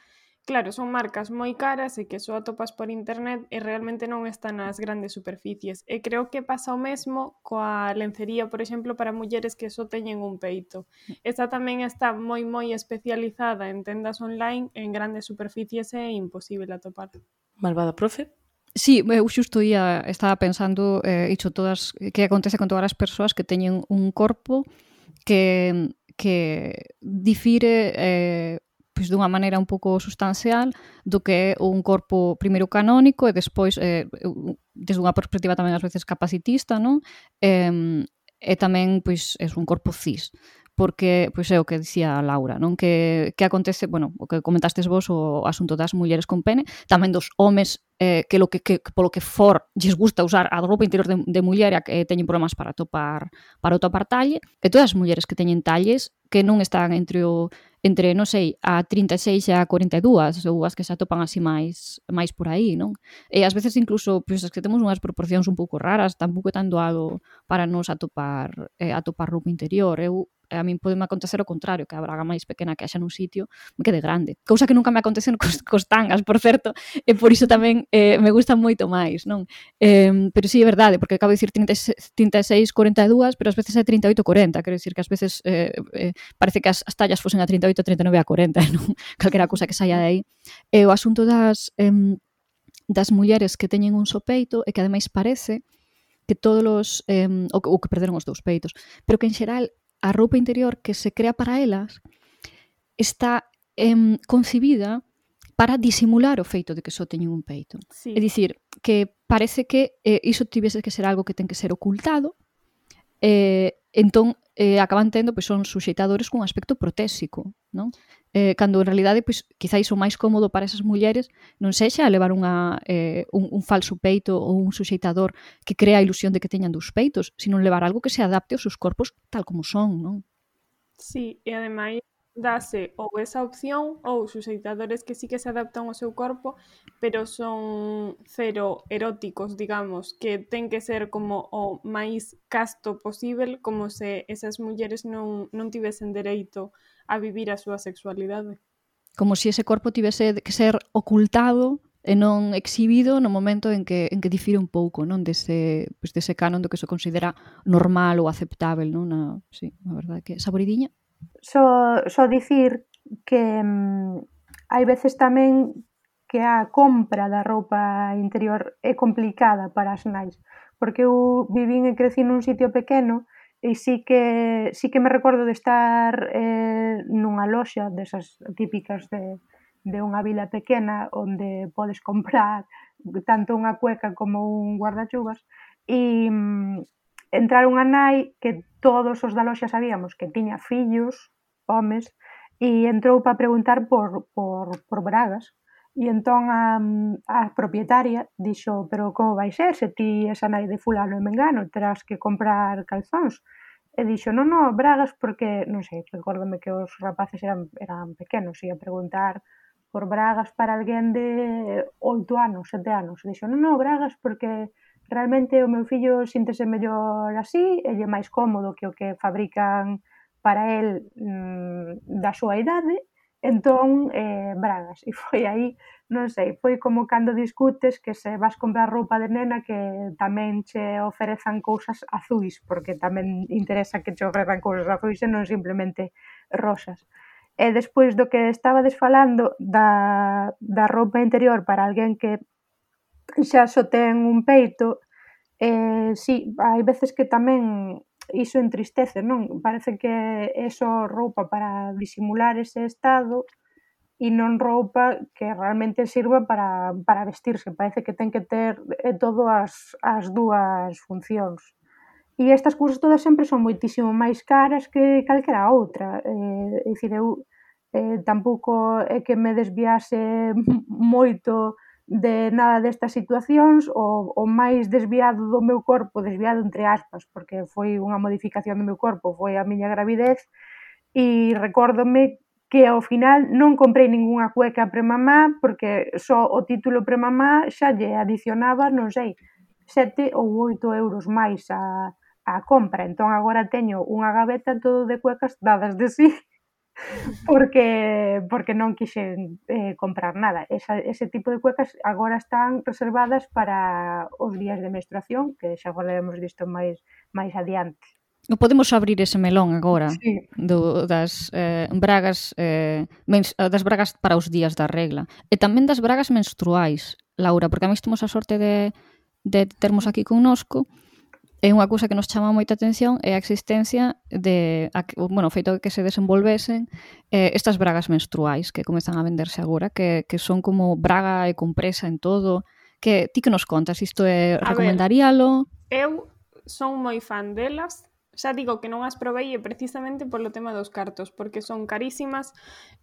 Claro, son marcas moi caras e que só atopas por internet e realmente non están nas grandes superficies. E creo que pasa o mesmo coa lencería, por exemplo, para mulleres que só teñen un peito. Esta tamén está moi moi especializada en tendas online, en grandes superficies é imposible atopar. Malvada profe? Sí, eu xusto ia, estaba pensando eh, iso todas, que acontece con todas as persoas que teñen un corpo que que difire eh, pois dunha maneira un pouco sustancial do que é un corpo primeiro canónico e despois eh, desde unha perspectiva tamén ás veces capacitista, non? Eh, e tamén pois é un corpo cis porque pois é o que dicía Laura, non que que acontece, bueno, o que comentastes vos o asunto das mulleres con pene, tamén dos homes eh, que lo que, que polo que for lles gusta usar a roupa interior de, de muller e que teñen problemas para topar para topar talle, e todas as mulleres que teñen talles que non están entre o entre, non sei, a 36 e a 42, ou as que se atopan así máis máis por aí, non? E ás veces incluso, pois, as que temos unhas proporcións un pouco raras, tampouco é tan doado para nos atopar eh, atopar roupa interior. Eu a min podeme acontecer o contrario, que a braga máis pequena que haxa nun sitio me quede grande. Cousa que nunca me acontece cos, cos tangas, por certo, e por iso tamén eh, me gusta moito máis, non? Eh, pero sí, é verdade, porque acabo de dicir 36, 36 42, pero ás veces é 38, 40, quero dicir que ás veces eh, eh, parece que as, as tallas fosen a 38, 39, a 40, non? Calquera cousa que saia de aí. E eh, o asunto das... Eh, das mulleres que teñen un sopeito e que ademais parece que todos os eh, o, o que perderon os dous peitos, pero que en xeral a roupa interior que se crea para elas está em, concibida para disimular o feito de que só teñen un peito. Sí. É dicir, que parece que eh, iso tivese que ser algo que ten que ser ocultado, eh, entón eh, acaban tendo, pois son suxeitadores cun aspecto protésico, non? eh, cando en realidade pois, quizáis o máis cómodo para esas mulleres non sexa levar unha, eh, un, un falso peito ou un suxeitador que crea a ilusión de que teñan dous peitos, sino levar algo que se adapte aos seus corpos tal como son, non? Sí, e ademais dase ou esa opción ou suxeitadores que sí que se adaptan ao seu corpo, pero son cero eróticos, digamos, que ten que ser como o máis casto posible, como se esas mulleres non, non tivesen dereito a a vivir a súa sexualidade. Como se si ese corpo tivese que ser ocultado e non exhibido no momento en que en que difire un pouco, non, dese pues, dese canon do que se considera normal ou aceptável, non? Na, sí, a verdade que saboridiña. Só so, só so dicir que mm, hai veces tamén que a compra da roupa interior é complicada para as nais, porque eu vivín e crecí nun sitio pequeno e sí que, sí que me recordo de estar eh, nunha loxa desas típicas de, de unha vila pequena onde podes comprar tanto unha cueca como un guardachuvas e mm, entrar unha nai que todos os da loxa sabíamos que tiña fillos, homes, e entrou para preguntar por, por, por bragas. E entón a, a propietaria dixo, pero como vai ser se ti és a nai de fulano e mengano, terás que comprar calzóns. E dixo, non, non, bragas, porque, non sei, recórdame que os rapaces eran, eran pequenos, ia preguntar por bragas para alguén de 8 anos, 7 anos. E dixo, non, non, bragas, porque realmente o meu fillo síntese mellor así, e lle máis cómodo que o que fabrican para el mm, da súa idade, Entón, eh, bragas. E foi aí, non sei, foi como cando discutes que se vas comprar roupa de nena que tamén che oferezan cousas azuis, porque tamén interesa que che oferezan cousas azuis e non simplemente rosas. E despois do que estaba desfalando da, da roupa interior para alguén que xa só ten un peito, eh, sí, hai veces que tamén iso entristece, non? Parece que é só roupa para disimular ese estado e non roupa que realmente sirva para, para vestirse. Parece que ten que ter eh, todo as, as dúas funcións. E estas cousas todas sempre son moitísimo máis caras que calquera outra. Eh, é dicir, eu eh, tampouco é que me desviase moito de nada destas situacións o, o máis desviado do meu corpo, desviado entre aspas, porque foi unha modificación do meu corpo, foi a miña gravidez e recórdome que ao final non comprei ningunha cueca premamá porque só o título premamá xa lle adicionaba, non sei, 7 ou 8 euros máis a, a compra. Entón agora teño unha gaveta todo de cuecas dadas de sí porque porque non quixen eh, comprar nada. Esa, ese tipo de cuecas agora están reservadas para os días de menstruación, que xa falaremos disto máis máis adiante. Non podemos abrir ese melón agora sí. do, das eh, bragas eh, mens, eh, das bragas para os días da regla e tamén das bragas menstruais, Laura, porque a mí temos a sorte de, de termos aquí connosco E unha cousa que nos chama moita atención é a existencia de, a, bueno, feito que se desenvolvesen eh, estas bragas menstruais que comezan a venderse agora, que, que son como braga e compresa en todo. Que ti que nos contas? Isto é recomendaríalo? Ver, eu son moi fan delas, xa digo que non as provei precisamente polo tema dos cartos, porque son carísimas.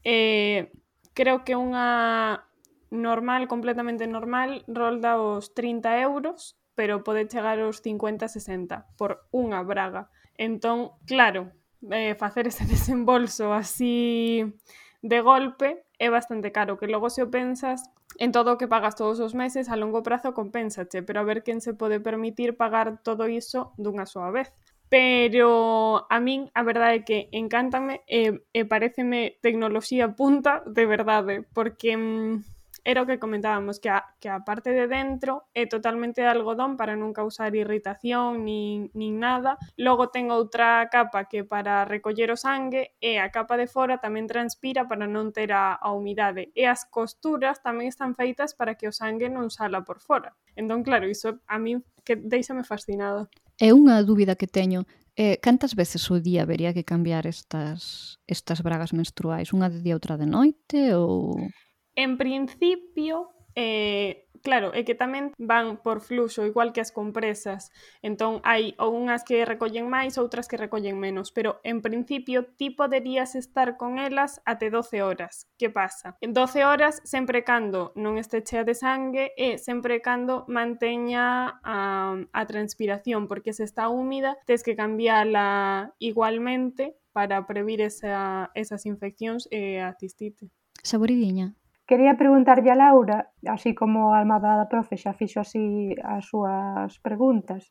Eh, creo que unha normal, completamente normal, rolda os 30 euros, pero pode chegar aos 50, 60 por unha braga. Entón, claro, eh, facer ese desembolso así de golpe é bastante caro, que logo se o pensas en todo o que pagas todos os meses a longo prazo compénsache, pero a ver quen se pode permitir pagar todo iso dunha súa vez pero a min a verdade é que encántame eh, e, e pareceme tecnoloxía punta de verdade, porque mm, era o que comentábamos, que a, que a parte de dentro é totalmente de algodón para non causar irritación nin, nin nada. Logo ten outra capa que para recoller o sangue e a capa de fora tamén transpira para non ter a, a humidade. E as costuras tamén están feitas para que o sangue non sala por fora. Entón, claro, iso a min que deixame fascinada. É unha dúbida que teño. Eh, cantas veces o día vería que cambiar estas, estas bragas menstruais? Unha de día, outra de noite ou...? En principio, eh, claro, é que tamén van por fluxo, igual que as compresas. Entón, hai ou unhas que recollen máis, outras que recollen menos. Pero, en principio, ti poderías estar con elas até 12 horas. Que pasa? En 12 horas, sempre cando non este chea de sangue e sempre cando manteña a, a transpiración, porque se está húmida, tes que cambiala igualmente para previr esa, esas infeccións e a cistite. Saboridiña, Quería preguntarlle a Laura, así como a Almada Profe xa fixo así as súas preguntas,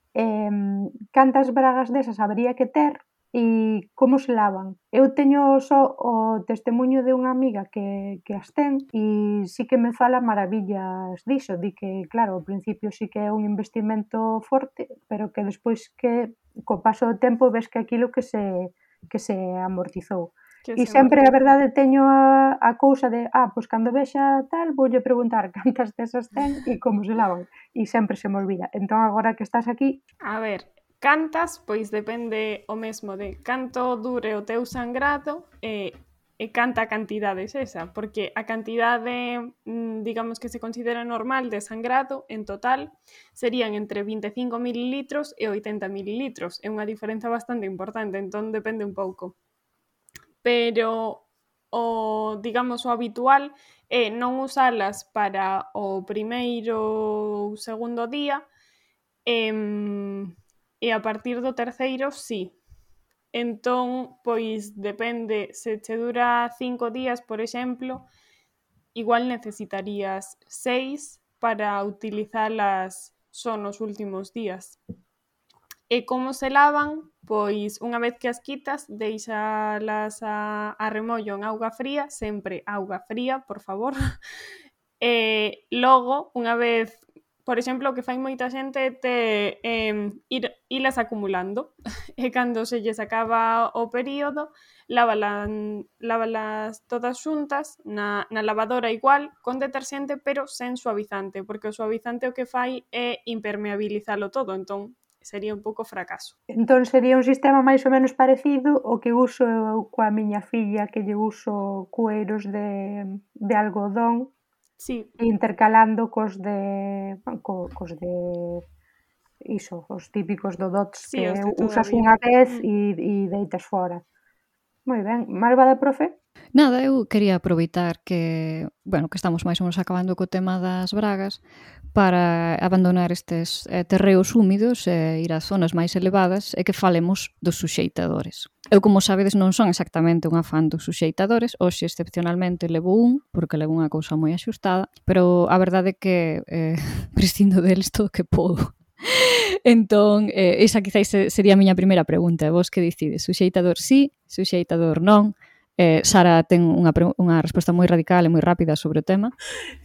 cantas bragas desas habría que ter e como se lavan? Eu teño só o testemunho de unha amiga que, que as ten e sí que me fala maravillas diso, di que, claro, ao principio sí que é un investimento forte, pero que despois que co paso do tempo ves que aquilo que se, que se amortizou. Que e sempre, a verdade, teño a, a cousa de, ah, pois cando vexa tal, voulle preguntar cantas desas ten e como se lavan. E sempre se me olvida. Entón, agora que estás aquí... A ver, cantas, pois depende o mesmo de canto dure o teu sangrado e, e canta cantidade esa, porque a cantidade, mm, digamos que se considera normal de sangrado en total serían entre 25 mililitros e 80 mililitros, é unha diferenza bastante importante, entón depende un pouco pero o digamos o habitual eh, é non usalas para o primeiro ou segundo día e, e a partir do terceiro sí. Entón, pois depende, se che dura cinco días, por exemplo, igual necesitarías seis para utilizalas só nos últimos días. E como se lavan? Pois unha vez que as quitas, deixalas a, a remollo en auga fría, sempre auga fría, por favor. Eh, e logo, unha vez, por exemplo, o que fai moita xente é te eh, ir, ilas acumulando. E cando se lles acaba o período, lávalas, lávalas todas xuntas na, na lavadora igual con deterxente pero sen suavizante porque o suavizante o que fai é impermeabilizalo todo entón sería un pouco fracaso. Entón sería un sistema máis ou menos parecido ao que uso coa miña filla, que lle uso cueiros de, de algodón sí. intercalando cos de co, cos de iso, os típicos do DOTS sí, que usas unha vez mm. e, e deitas fora. Moi ben, malvada profe? Nada, eu quería aproveitar que, bueno, que estamos máis ou menos acabando co tema das bragas para abandonar estes eh, terreos húmidos e eh, ir a zonas máis elevadas e que falemos dos suxeitadores. Eu, como sabedes, non son exactamente unha fan dos suxeitadores, hoxe excepcionalmente levo un, porque levo unha cousa moi axustada, pero a verdade é que eh, prescindo deles todo o que podo. entón, eh, esa quizáis sería a miña primeira pregunta. Vos que decides? Suxeitador sí, suxeitador non? Eh, Sara ten unha, unha resposta moi radical e moi rápida sobre o tema.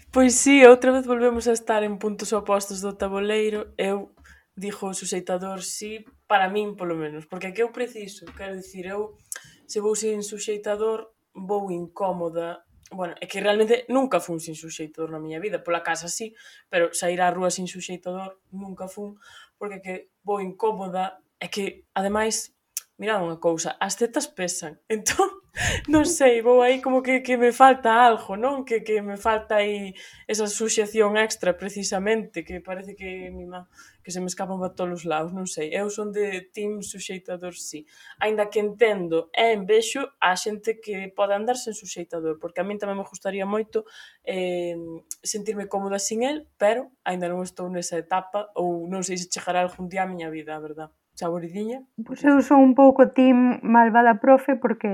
Pois sí, outra vez volvemos a estar en puntos opostos do tabuleiro. Eu dixo o suxeitador sí, para min polo menos, porque que eu preciso, quero dicir, eu se vou sin suxeitador vou incómoda Bueno, é que realmente nunca fun sin suxeitador na miña vida, pola casa sí, pero sair á rúa sin suxeitador nunca fun, porque que vou incómoda, é que, ademais, mirad unha cousa, as tetas pesan, entón, non sei, vou aí como que, que me falta algo, non? Que, que me falta aí esa suxección extra precisamente, que parece que mi que se me escapan para todos os lados, non sei. Eu son de team suxeitador, sí. Ainda que entendo e envexo a xente que pode andar sen suxeitador, porque a min tamén me gustaría moito eh, sentirme cómoda sin el, pero ainda non estou nesa etapa ou non sei se chegará algún día a miña vida, a verdade. Saboridiña? Pois eu son un pouco team malvada profe porque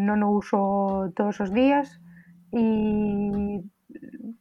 non o uso todos os días e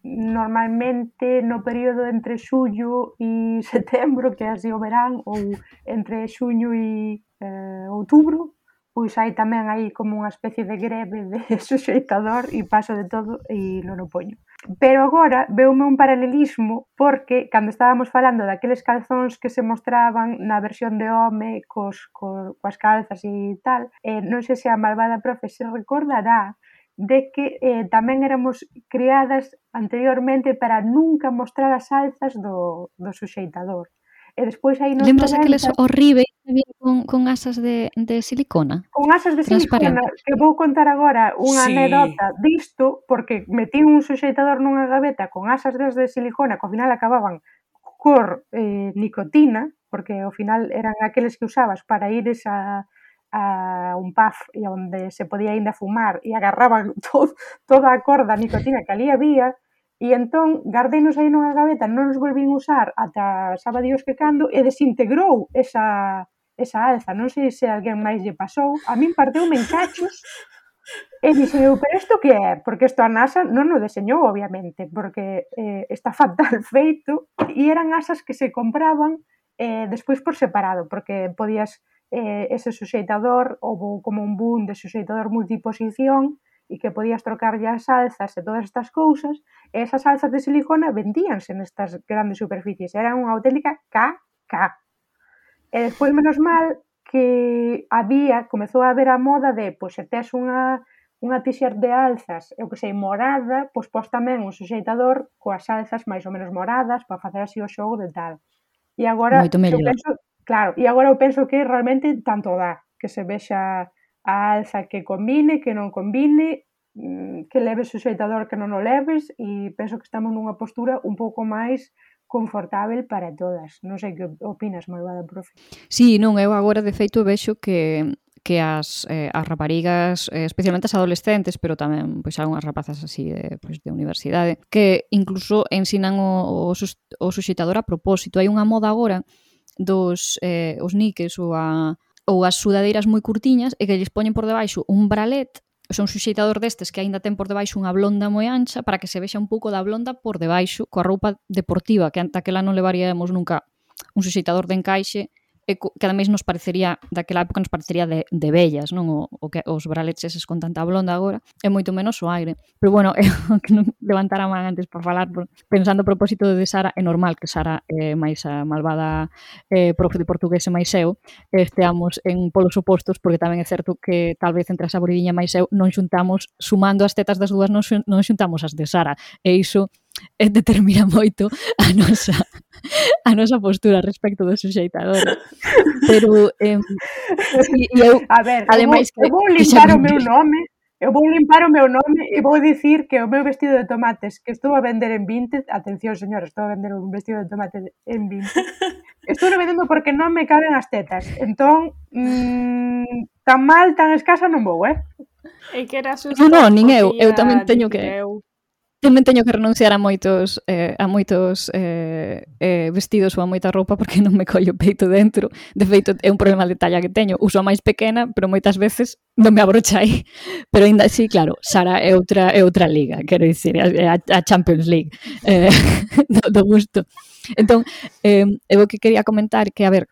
normalmente no período entre xullo e setembro, que así o verán, ou entre xuño e eh, outubro, pois hai tamén aí como unha especie de greve de suxeitador e paso de todo e non o poño. Pero agora veume un paralelismo porque cando estábamos falando daqueles calzóns que se mostraban na versión de home cos, cos, coas calzas e tal, eh, non sei se a malvada profe se recordará de que eh, tamén éramos criadas anteriormente para nunca mostrar as alzas do, do suxeitador. E despois aí nos Lembras 90... aqueles horrible con, con asas de, de silicona? Con asas de silicona, que vou contar agora unha sí. anedota disto, porque metí un suxeitador nunha gaveta con asas de silicona, que ao final acababan cor eh, nicotina, porque ao final eran aqueles que usabas para ir esa, a un pub e onde se podía ainda fumar e agarraban todo, toda a cor da nicotina que ali había E entón, gardeinos aí nunha gaveta, non os volvín usar ata sabe Dios que cando, e desintegrou esa, esa alza. Non sei se alguén máis lle pasou. A min parteu en cachos e dixen eu, pero isto que é? Porque isto a NASA non o deseñou, obviamente, porque eh, está fatal feito e eran asas que se compraban eh, despois por separado, porque podías eh, ese suxeitador, houve como un boom de suxeitador multiposición, e que podías trocarlle as salsas e todas estas cousas, e esas salsas de silicona vendíanse nestas grandes superficies, era unha auténtica caca. E despois, menos mal, que había, comezou a haber a moda de, pois, se tes unha unha t-shirt de alzas, eu que sei, morada, pois pos tamén un suxeitador coas alzas máis ou menos moradas para facer así o xogo de tal. E agora, Moito eu penso, claro, e agora eu penso que realmente tanto dá que se vexa a alza que combine, que non combine, mm, que leves o suxeitador que non o leves e penso que estamos nunha postura un pouco máis confortável para todas. Non sei que opinas, malvada profe. Sí, non, eu agora de feito vexo que que as, eh, as raparigas, eh, especialmente as adolescentes, pero tamén pois algunhas rapazas así de, pois, de universidade, que incluso ensinan o, o, o a propósito. Hai unha moda agora dos eh, os niques ou a, ou as sudadeiras moi curtiñas e que lles poñen por debaixo un bralet son un suxeitador destes que aínda ten por debaixo unha blonda moi ancha para que se vexa un pouco da blonda por debaixo coa roupa deportiva que ante aquela non levaríamos nunca un suxeitador de encaixe que ademais nos parecería, daquela época nos parecería de, de bellas, non? O, o que os bralets eses con tanta blonda agora, é moito menos o aire. Pero bueno, eu que non levantara a man antes para falar, pensando a propósito de Sara, é normal que Sara é eh, máis a malvada eh, profe de portugués e máis eu, eh, esteamos en polos opostos, porque tamén é certo que tal vez entre a saboridiña máis eu non xuntamos, sumando as tetas das dúas, non xuntamos as de Sara. E iso Eh, determina moito a nosa a nosa postura respecto do suxeitador. Pero eh, e, e eu, a ver, ademais eu vou, que, eu vou limpar que o meu nome Eu vou limpar o meu nome e vou dicir que o meu vestido de tomates que estou a vender en 20, atención señor, estou a vender un vestido de tomates en 20. Estou a vendendo porque non me caben as tetas. Entón, mmm, tan mal, tan escasa non vou, eh? E que era xusto. Non, non, nin eu, eu tamén teño que eu tamén teño que renunciar a moitos eh, a moitos eh, eh, vestidos ou a moita roupa porque non me collo peito dentro. De feito, é un problema de talla que teño. Uso a máis pequena, pero moitas veces non me abrocha aí Pero ainda así, claro, Sara é outra é outra liga, quero dicir, é a, a Champions League eh, do, do gusto. Entón, eh, eu que quería comentar que, a ver,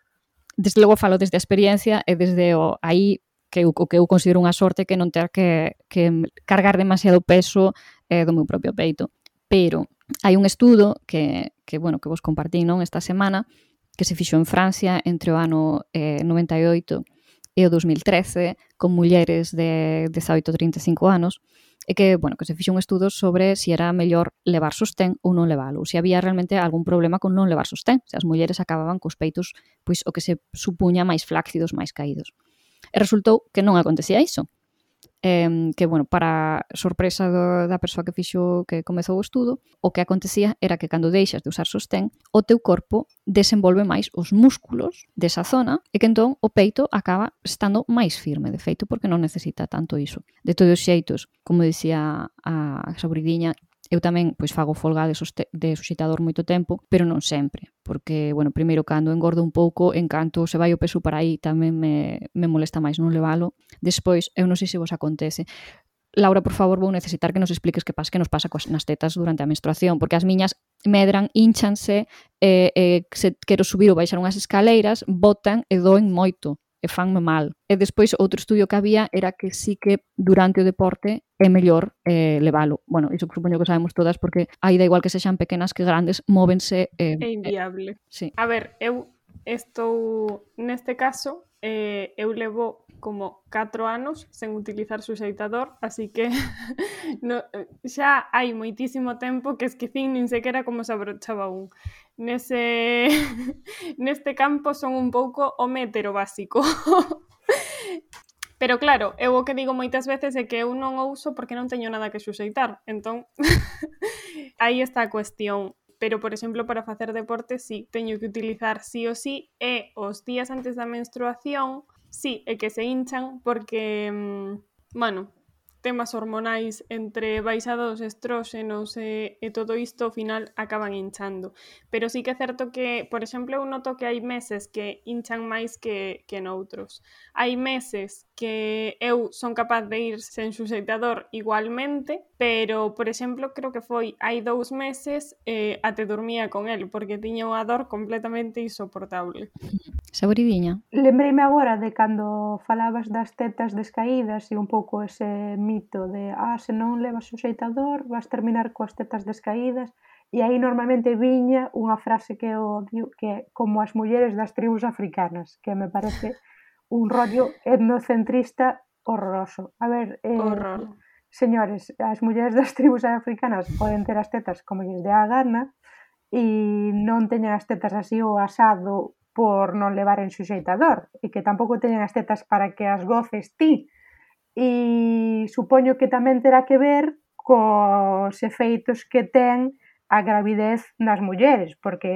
desde logo falo desde a experiencia e desde o aí que eu, o que eu considero unha sorte que non ter que, que cargar demasiado peso eh, do meu propio peito. Pero hai un estudo que, que, bueno, que vos compartí non esta semana que se fixo en Francia entre o ano eh, 98 e o 2013 con mulleres de 18 a 35 anos e que, bueno, que se fixe un estudo sobre se si era mellor levar sostén ou non levalo, se había realmente algún problema con non levar sostén, se as mulleres acababan cos peitos pois o que se supuña máis flácidos, máis caídos. E resultou que non acontecía iso, eh, que, bueno, para sorpresa do, da persoa que fixo que comezou o estudo, o que acontecía era que cando deixas de usar sostén, o teu corpo desenvolve máis os músculos desa zona e que entón o peito acaba estando máis firme, de feito, porque non necesita tanto iso. De todos os xeitos, como dicía a Sabridiña, Eu tamén pois fago folga de, de suxitador moito tempo, pero non sempre, porque, bueno, primeiro cando engordo un pouco, en canto se vai o peso para aí tamén me, me molesta máis non levalo. Despois, eu non sei se vos acontece, Laura, por favor, vou necesitar que nos expliques que pasa que nos pasa coas nas tetas durante a menstruación, porque as miñas medran, hinchanse, eh, eh, se quero subir ou baixar unhas escaleiras, botan e doen moito e fanme mal. E despois outro estudio que había era que sí que durante o deporte é mellor eh, levalo. Bueno, iso supoño que sabemos todas porque aí da igual que sexan pequenas que grandes, móvense... Eh, é inviable. Eh, sí. A ver, eu estou neste caso eh, eu levo como 4 anos sen utilizar suxeitador, así que no, xa hai moitísimo tempo que esquecín nin sequera como se abrochaba un. Nese, neste campo son un pouco o metero básico. Pero claro, eu o que digo moitas veces é que eu non o uso porque non teño nada que suxeitar. Entón, aí está a cuestión. Pero, por exemplo, para facer deporte, sí, teño que utilizar sí o sí e os días antes da menstruación, sí, é que se hinchan porque, mmm, bueno, temas hormonais entre baixada dos estróxenos e, e todo isto ao final acaban hinchando. Pero sí que é certo que, por exemplo, eu noto que hai meses que hinchan máis que, que noutros. Hai meses que eu son capaz de ir sen suxeitador igualmente, pero, por exemplo, creo que foi hai dous meses eh, ate dormía con el, porque tiña unha dor completamente insoportable. Saboridinha. Lembrei-me agora de cando falabas das tetas descaídas e un pouco ese mito de ah, se non levas o xeitador vas terminar coas tetas descaídas e aí normalmente viña unha frase que eu odio que é como as mulleres das tribus africanas que me parece un rollo etnocentrista horroroso. A ver, eh, Horror. señores, as mulleres das tribus africanas poden ter as tetas como lles dé a gana, e non teñen as tetas así o asado por non levar en suxeita e que tampouco teñen as tetas para que as goces ti. E supoño que tamén terá que ver cos efeitos que ten a gravidez nas mulleres, porque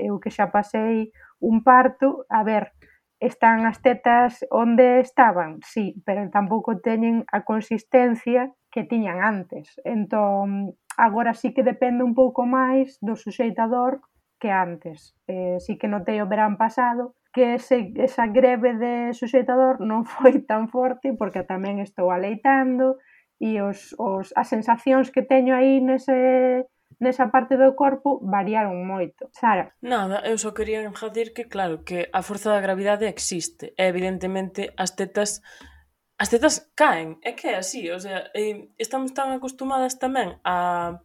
eu que xa pasei un parto, a ver, están as tetas onde estaban, sí, pero tampouco teñen a consistencia que tiñan antes. Entón, agora sí que depende un pouco máis do suxeitador que antes. Eh, sí que notei o verán pasado que ese, esa greve de suxeitador non foi tan forte porque tamén estou aleitando e os, os, as sensacións que teño aí nese, nesa parte do corpo variaron moito. Sara? Nada, eu só quería engadir que, claro, que a forza da gravidade existe. E, evidentemente, as tetas as tetas caen, é que é así, o sea, eh, estamos tan acostumadas tamén a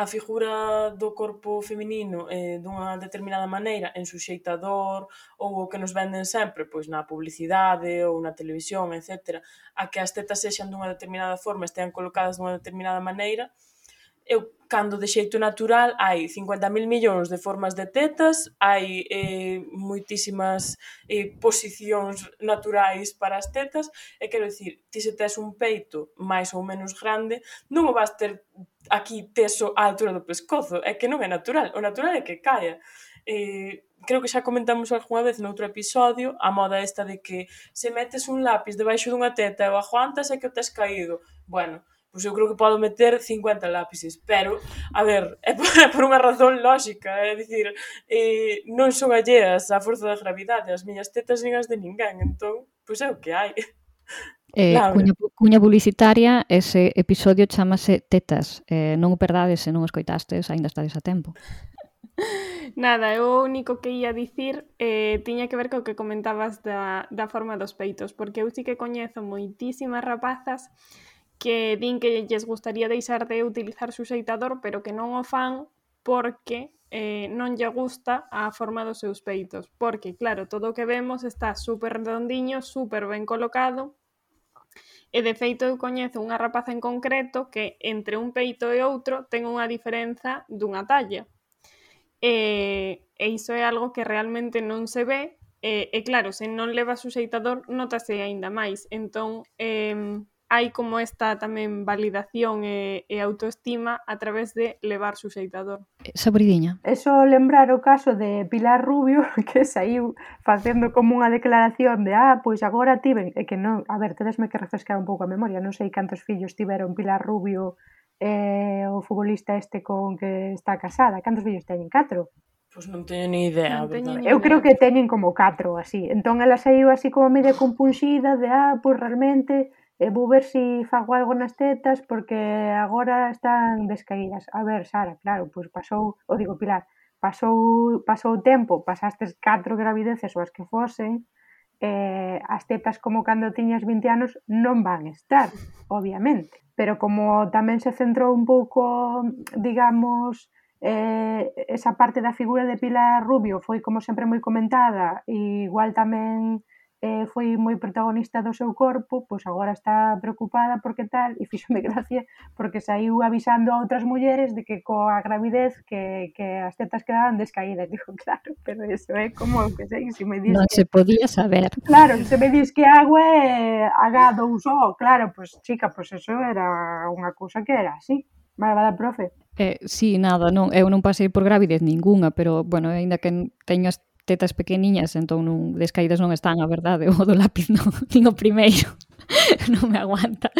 a figura do corpo feminino eh, dunha determinada maneira en suxeitador ou o que nos venden sempre, pois na publicidade ou na televisión, etc. A que as tetas sexan dunha determinada forma, estean colocadas dunha determinada maneira, eu cando de xeito natural hai 50.000 millóns de formas de tetas, hai eh, moitísimas eh, posicións naturais para as tetas, e quero dicir, ti se tes un peito máis ou menos grande, non o vas ter aquí teso á altura do pescozo, é que non é natural, o natural é que caia. Eh, creo que xa comentamos algunha vez noutro episodio a moda esta de que se metes un lápiz debaixo dunha teta e o aguantas é que o tes caído. Bueno, pois eu creo que podo meter 50 lápices, pero, a ver, é por, é por unha razón lóxica, é dicir, eh, non son alleas á forza da gravidade, as miñas tetas nin as de ninguén, entón, pois é o que hai. Eh, claro. cuña, cuña publicitaria, ese episodio chamase Tetas. Eh, non o perdades se non o escoitastes, aínda estades a tempo. Nada, eu o único que ia dicir eh, tiña que ver co que comentabas da, da forma dos peitos, porque eu sí que coñezo moitísimas rapazas que din que lles gustaría deixar de utilizar suxeitador, pero que non o fan porque eh, non lle gusta a forma dos seus peitos. Porque, claro, todo o que vemos está super redondiño, super ben colocado, E de feito eu coñezo unha rapaza en concreto que entre un peito e outro ten unha diferenza dunha talla. E, e iso é algo que realmente non se ve e, e claro, se non leva suxeitador notase aínda máis. Entón, eh, hai como esta tamén validación e, e autoestima a través de levar suxeitador. Sabridiña. Eso lembrar o caso de Pilar Rubio que saiu facendo como unha declaración de ah, pois agora tiven, e que non, a ver, tedesme que refrescar un pouco a memoria, non sei cantos fillos tiveron Pilar Rubio e eh, o futbolista este con que está casada, cantos fillos teñen? Catro? Pois non teño ni idea, non teño ni Eu creo que teñen como catro así. Entón ela saiu así como media compunxida de ah, pois realmente E vou ver si fago algo nas tetas porque agora están descaídas. A ver, Sara, claro, pois pasou, o digo Pilar, pasou pasou o tempo, pasastes catro gravideces ou as que fosen, eh, as tetas como cando tiñas 20 anos non van estar, obviamente. Pero como tamén se centrou un pouco, digamos, eh, esa parte da figura de Pilar Rubio foi como sempre moi comentada e igual tamén eh, foi moi protagonista do seu corpo, pois agora está preocupada porque tal, e fíxome gracia porque saiu avisando a outras mulleres de que coa gravidez que, que as tetas quedaban descaídas. Digo, claro, pero eso é eh, como que sei, se me dis... Non que... se podía saber. Claro, se me dis que agua é H2O, claro, pois pues, chica, pois pues eso era unha cousa que era así. Vale, vale, profe. Eh, sí, nada, non, eu non pasei por gravidez ningunha, pero, bueno, aínda que teño as tetas pequeniñas, entón nun, descaídas non están, a verdade, o do lápiz non, nin o primeiro non me aguanta.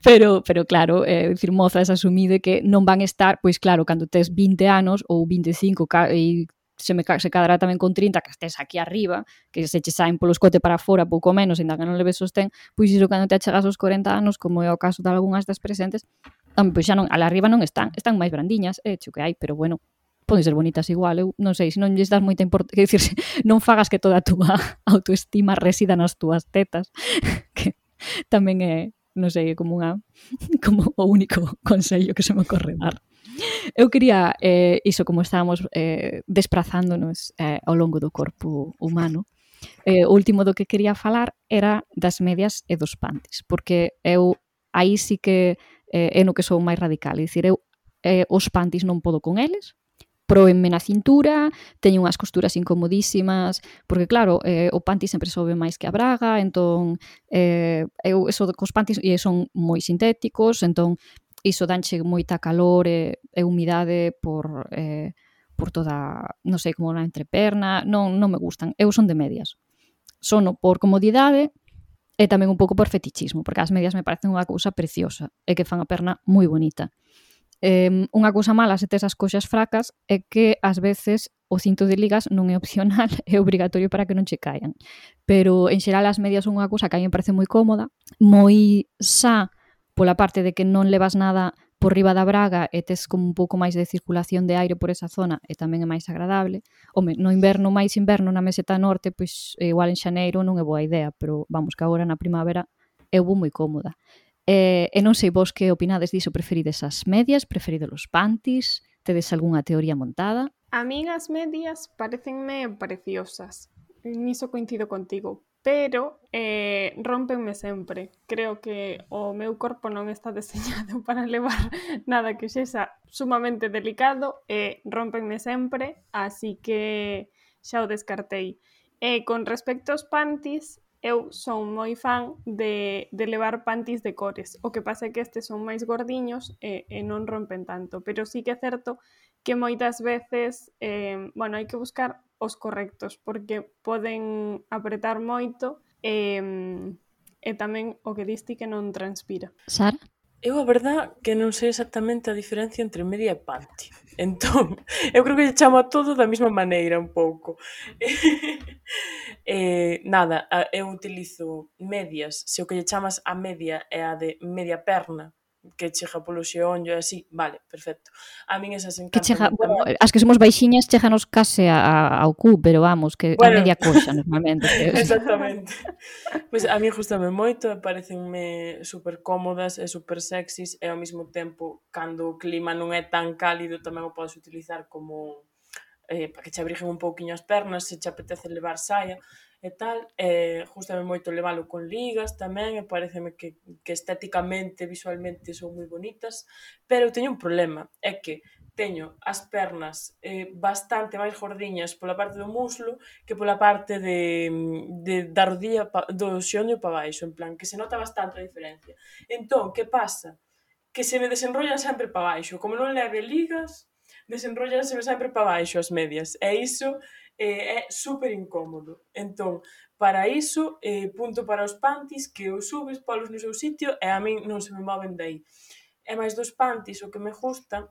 Pero, pero claro, eh, dicir, mozas asumide que non van estar, pois claro, cando tes 20 anos ou 25 e se me se cadará tamén con 30 que estés aquí arriba, que se che saen polo escote para fora pouco menos, ainda que non leves sostén, pois iso cando te achegas aos 40 anos, como é o caso de algunhas das presentes, tamén, pois xa non, ala arriba non están, están máis brandiñas, é eh, que hai, pero bueno, poden ser bonitas igual, eu non sei, se non lles das moita importancia, dicir, non fagas que toda a túa autoestima resida nas túas tetas, que tamén é, non sei, é como unha como o único consello que se me ocorre dar. Eu quería eh, iso como estábamos eh, desprazándonos eh, ao longo do corpo humano. Eh, o último do que quería falar era das medias e dos panties, porque eu aí sí que eh, é no que sou máis radical, é dicir, eu eh, os pantis non podo con eles, proenme na cintura, teño unhas costuras incomodísimas, porque claro, eh, o panty sempre sobe máis que a braga, entón eh, eu eso cos panties eh, son moi sintéticos, entón iso danche moita calor e, e humidade por eh, por toda, non sei, como na entreperna, non, non me gustan, eu son de medias. Sono por comodidade, e tamén un pouco por fetichismo, porque as medias me parecen unha cousa preciosa e que fan a perna moi bonita. Eh, unha cousa mala se tes as coxas fracas é que ás veces o cinto de ligas non é opcional, é obrigatorio para que non che caian. Pero en xeral as medias son unha cousa que a mí me parece moi cómoda, moi xa pola parte de que non levas nada por riba da braga e tes como un pouco máis de circulación de aire por esa zona e tamén é máis agradable. Home, no inverno, máis inverno na meseta norte, pois eh, igual en xaneiro non é boa idea, pero vamos que agora na primavera eu vou moi cómoda. Eh, e non sei vos que opinades diso, preferides as medias, preferides os panties, tedes algunha teoría montada? A min as medias parecenme preciosas, niso coincido contigo, pero eh, rompenme sempre. Creo que o meu corpo non está deseñado para levar nada que sexa sumamente delicado e eh, rompenme sempre, así que xa o descartei. E eh, con respecto aos panties, eu son moi fan de, de levar pantis de cores. O que pasa é que estes son máis gordiños e, e non rompen tanto. Pero sí que é certo que moitas veces, eh, bueno, hai que buscar os correctos, porque poden apretar moito e, e tamén o que diste que non transpira. Sara? Eu a verdad que non sei exactamente a diferencia entre media e panty. Entón, eu creo que lle chamo a todo da mesma maneira un pouco. eh, nada, eu utilizo medias, se o que lle chamas a media é a de media perna, que chega polo e así, vale, perfecto. A min esas encantan. Que chega, bueno, as que somos baixiñas cheganos case a, a, ao cu, pero vamos, que bueno, a media coxa normalmente. exactamente. Pois pues a min gustame moito, parecenme super cómodas e super sexys e ao mesmo tempo, cando o clima non é tan cálido, tamén o podes utilizar como eh, para que che abriguen un pouquiño as pernas, se che apetece levar saia, e tal, e justamente moito levalo con ligas tamén, e pareceme que, que estéticamente, visualmente son moi bonitas, pero eu teño un problema, é que teño as pernas eh, bastante máis gordiñas pola parte do muslo que pola parte de, de da rodilla pa, do xeondio para baixo, en plan, que se nota bastante a diferencia. Entón, que pasa? Que se me desenrollan sempre para baixo. Como non leve ligas, desenrollanse sempre para baixo as medias. E iso eh, é super incómodo. Entón, para iso, eh, punto para os pantis, que os subes, polos no seu sitio, e a min non se me moven dai. E máis dos pantis, o que me gusta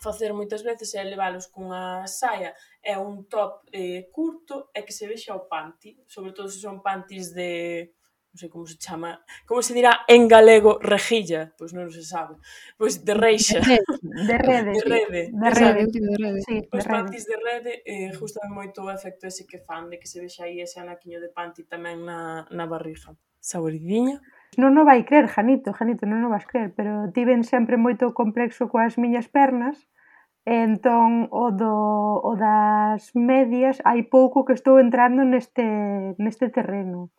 facer moitas veces é leválos cunha saia e un top eh, curto e que se vexa o panty, sobre todo se son pantis de non sei como se chama, como se dirá en galego rejilla, pois non se sabe, pois de reixa. De rede. De rede. De rede, de rede. Sí, de pois rede. Os de rede eh, gustan moito o efecto ese que fan de que se vexa aí ese anaquiño de panti tamén na, na barriga. Saboridiña. Non o vai crer, Janito, Janito, non o vas crer, pero tiven sempre moito complexo coas miñas pernas, entón o, do, o das medias hai pouco que estou entrando neste, neste terreno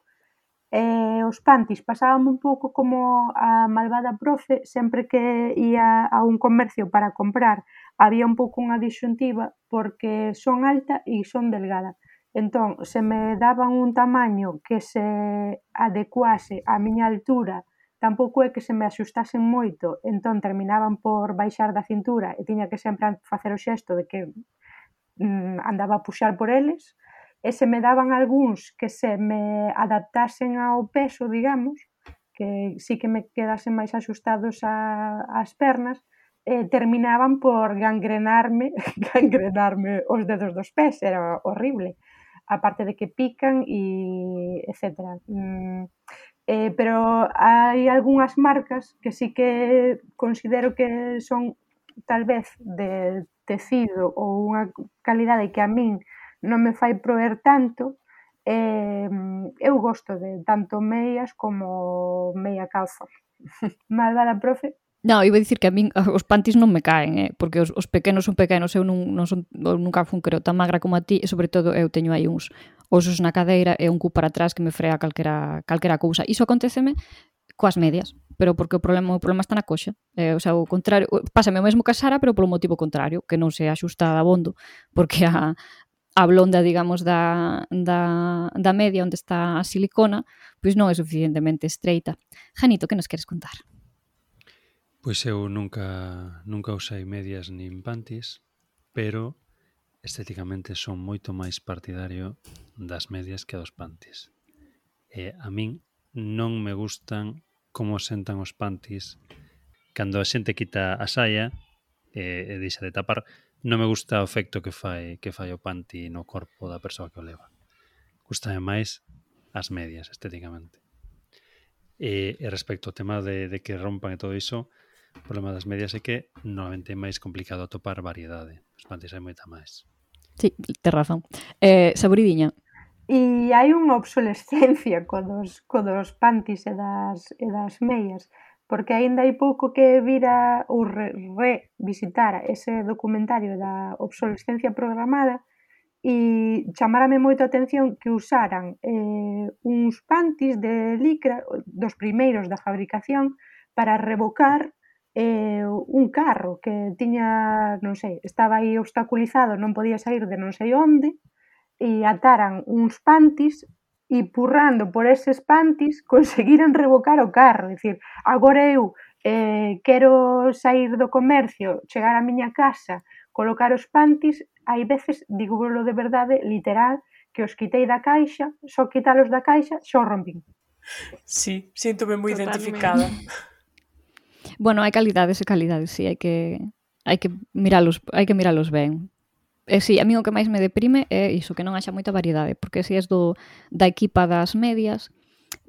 E os pantis pasaban un pouco como a malvada profe sempre que ía a un comercio para comprar. Había un pouco unha disxuntiva porque son alta e son delgada. Entón, se me daban un tamaño que se adecuase á miña altura, tampouco é que se me axustasen moito, entón terminaban por baixar da cintura e tiña que sempre facer o xesto de que mm, andaba a puxar por eles e se me daban algúns que se me adaptasen ao peso, digamos, que sí que me quedasen máis axustados a, ás pernas, eh, terminaban por gangrenarme, gangrenarme os dedos dos pés, era horrible. Aparte de que pican e etc. Mm, eh, pero hai algunhas marcas que sí que considero que son tal vez de tecido ou unha calidade que a min non me fai proer tanto, eh, eu gosto de tanto meias como meia calza. Malvada, profe? Non, iba a dicir que a min os pantis non me caen, eh? porque os, os pequenos son pequenos, eu non, non son, eu nunca fun creo tan magra como a ti, e sobre todo eu teño aí uns osos na cadeira e un cu para atrás que me frea calquera, calquera cousa. Iso aconteceme coas medias, pero porque o problema o problema está na coxa. Eh, o sea, o contrario, pásame o mesmo que a Sara, pero polo motivo contrario, que non se axusta abondo, porque a, a blonda, digamos, da, da, da media onde está a silicona, pois non é suficientemente estreita. Janito, que nos queres contar? Pois eu nunca nunca usei medias nin panties, pero estéticamente son moito máis partidario das medias que dos panties. E a min non me gustan como sentan os panties cando a xente quita a saia e, e deixa de tapar non me gusta o efecto que fai que fai o panty no corpo da persoa que o leva. Gustame máis as medias estéticamente. E, e respecto ao tema de, de que rompan e todo iso, o problema das medias é que normalmente é máis complicado atopar variedade. Os panties hai moita máis. Sí, te razón. Eh, saboridiña. E hai unha obsolescencia co dos, co dos panties e das, e das meias porque aínda hai pouco que vira ou re, revisitara ese documentario da obsolescencia programada e chamárame moito a atención que usaran eh, uns pantis de licra dos primeiros da fabricación para revocar eh, un carro que tiña, non sei, estaba aí obstaculizado, non podía sair de non sei onde, e ataran uns pantis e purrando por eses pantis, conseguiran revocar o carro. É dicir, agora eu eh, quero sair do comercio, chegar á miña casa, colocar os pantis, hai veces, digo de verdade, literal, que os quitei da caixa, só quitalos da caixa, xo rompín. Sí, síntome moi identificada. bueno, hai calidades e calidades, sí, hai que hai que miralos, hai que miralos ben. E si, a mí o que máis me deprime é iso, que non haxa moita variedade, porque se si és do, da equipa das medias,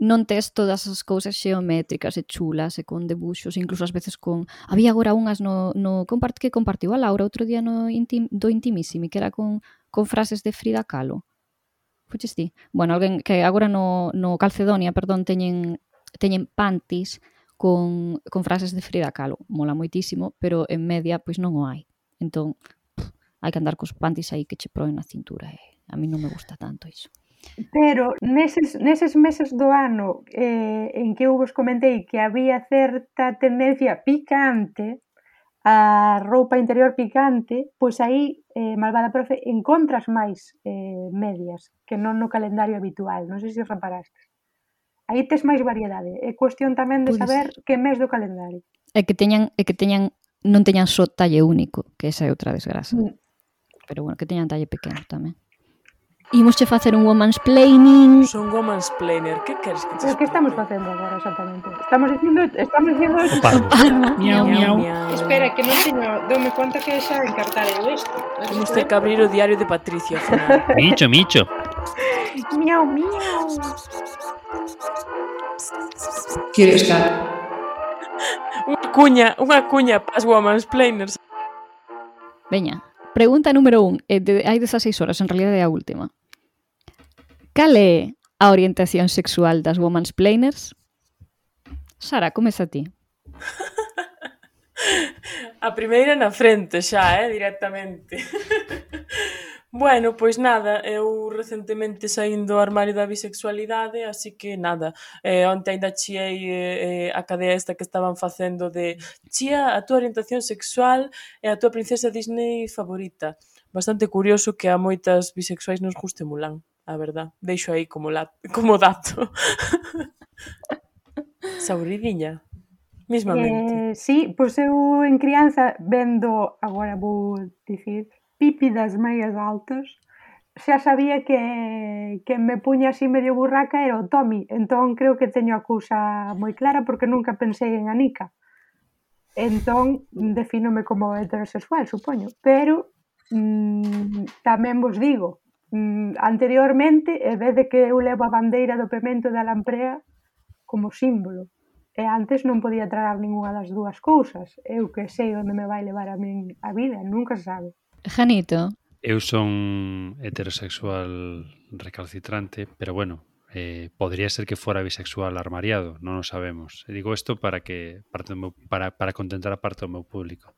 non tes todas as cousas xeométricas e chulas e con debuxos, incluso ás veces con... Había agora unhas no, no compart que compartiu a Laura outro día no intim, do Intimissimi, que era con, con frases de Frida Kahlo. Fuches ti? Bueno, alguén que agora no, no Calcedonia, perdón, teñen, teñen pantis con, con frases de Frida Kahlo. Mola moitísimo, pero en media pois non o hai. Entón, hai que andar cos pantis aí que che proen na cintura. Eh? A mí non me gusta tanto iso. Pero neses, neses meses do ano eh, en que eu vos comentei que había certa tendencia picante, a roupa interior picante, pois aí, eh, malvada profe, encontras máis eh, medias que non no calendario habitual. Non sei se reparastes. Aí tes máis variedade. É cuestión tamén de Pudes. saber que mes do calendario. É que teñan, é que teñan non teñan só talle único, que esa é outra desgraza. Mm pero bueno, que teñan talle pequeno tamén. Imos che facer un woman's planning. Son woman's planner. Que queres que te Que estamos facendo agora exactamente? Estamos dicindo, estamos dicindo ah, miau, miau, miau. Espera, que non teño, dome conta que xa encartar eu isto. Temos que abrir o diario de Patricia. micho, micho. miau, miau. Queres estar. Unha cuña, unha cuña pas woman's planners. Veña. Pregunta número un, eh, de, hai desas seis horas, en realidad é a última. Cal é a orientación sexual das woman's planers? Sara, comeza ti. a primeira na frente xa, eh, directamente. Bueno, pois nada, eu recentemente saín do armario da bisexualidade, así que nada, eh, onte ainda chiei eh, a cadea esta que estaban facendo de chía a túa orientación sexual e a túa princesa Disney favorita. Bastante curioso que a moitas bisexuais nos guste Mulan, a verdad. Deixo aí como, la, como dato. Sauridiña mismamente. Eh, sí, pois eu en crianza vendo, agora vou dicir, Pipi das meias altas xa sabía que quen me puña así medio burraca era o Tommy, entón creo que teño a cousa moi clara porque nunca pensei en Anica. Entón defínome como heterosexual, supoño, pero mm, tamén vos digo, mm, anteriormente, e vez de que eu levo a bandeira do pemento da lamprea como símbolo, e antes non podía tragar ningunha das dúas cousas, eu que sei onde me vai levar a min a vida, nunca se sabe. Janito. Eu son heterosexual recalcitrante, pero bueno, eh, podría ser que fuera bisexual armariado, non o sabemos. E digo isto para que parte meu, para, para contentar a parte do meu público.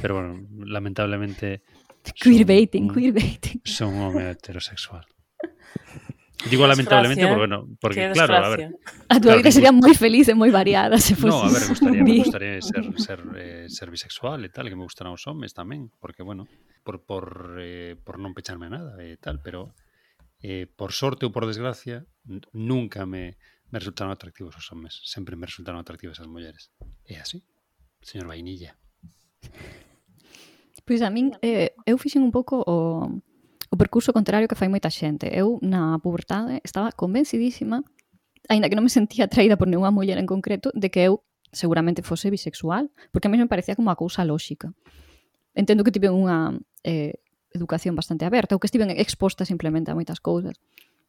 Pero bueno, lamentablemente queerbaiting, queerbaiting. Son home heterosexual. Digo lamentablemente porque, bueno, porque claro, a ver. A tu claro, vida sería muy feliz e moi variada se fosse. No, a ver, me gustaría, me gustaría ser, ser, eh, ser bisexual e tal, que me gustaran os homes tamén, porque bueno, por, por, eh, por non pecharme a nada e tal, pero eh, por sorte ou por desgracia nunca me, me resultaron atractivos os homes, sempre me resultaron atractivas as mulleres. É así, señor Vainilla. Pois pues a min, eh, eu fixen un pouco o o percurso contrario que fai moita xente. Eu, na pubertade, estaba convencidísima, aínda que non me sentía atraída por nenhuma muller en concreto, de que eu seguramente fose bisexual, porque a mí me parecía como a cousa lóxica. Entendo que tive unha eh, educación bastante aberta, ou que estiven exposta simplemente a moitas cousas.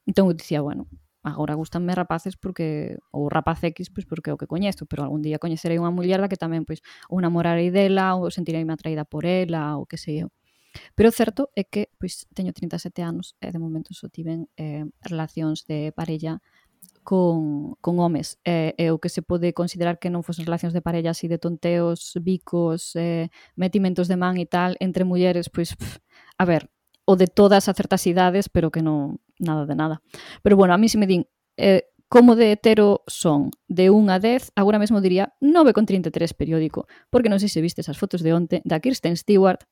Entón eu dicía, bueno, agora gustanme rapaces porque ou rapaz X, pois porque é o que coñezo, pero algún día coñecerei unha muller da que tamén pois ou namorarei dela, ou sentireime atraída por ela, ou que sei eu. Pero o certo é que pois, teño 37 anos e de momento só tiven eh, relacións de parella con, con homes. Eh, e o que se pode considerar que non fosen relacións de parella así de tonteos, bicos, eh, metimentos de man e tal entre mulleres, pois, pff, a ver, o de todas a certas idades, pero que non nada de nada. Pero bueno, a mí se me din eh, como de hetero son de 1 a 10, agora mesmo diría 9,33 periódico, porque non sei se viste esas fotos de onte da Kirsten Stewart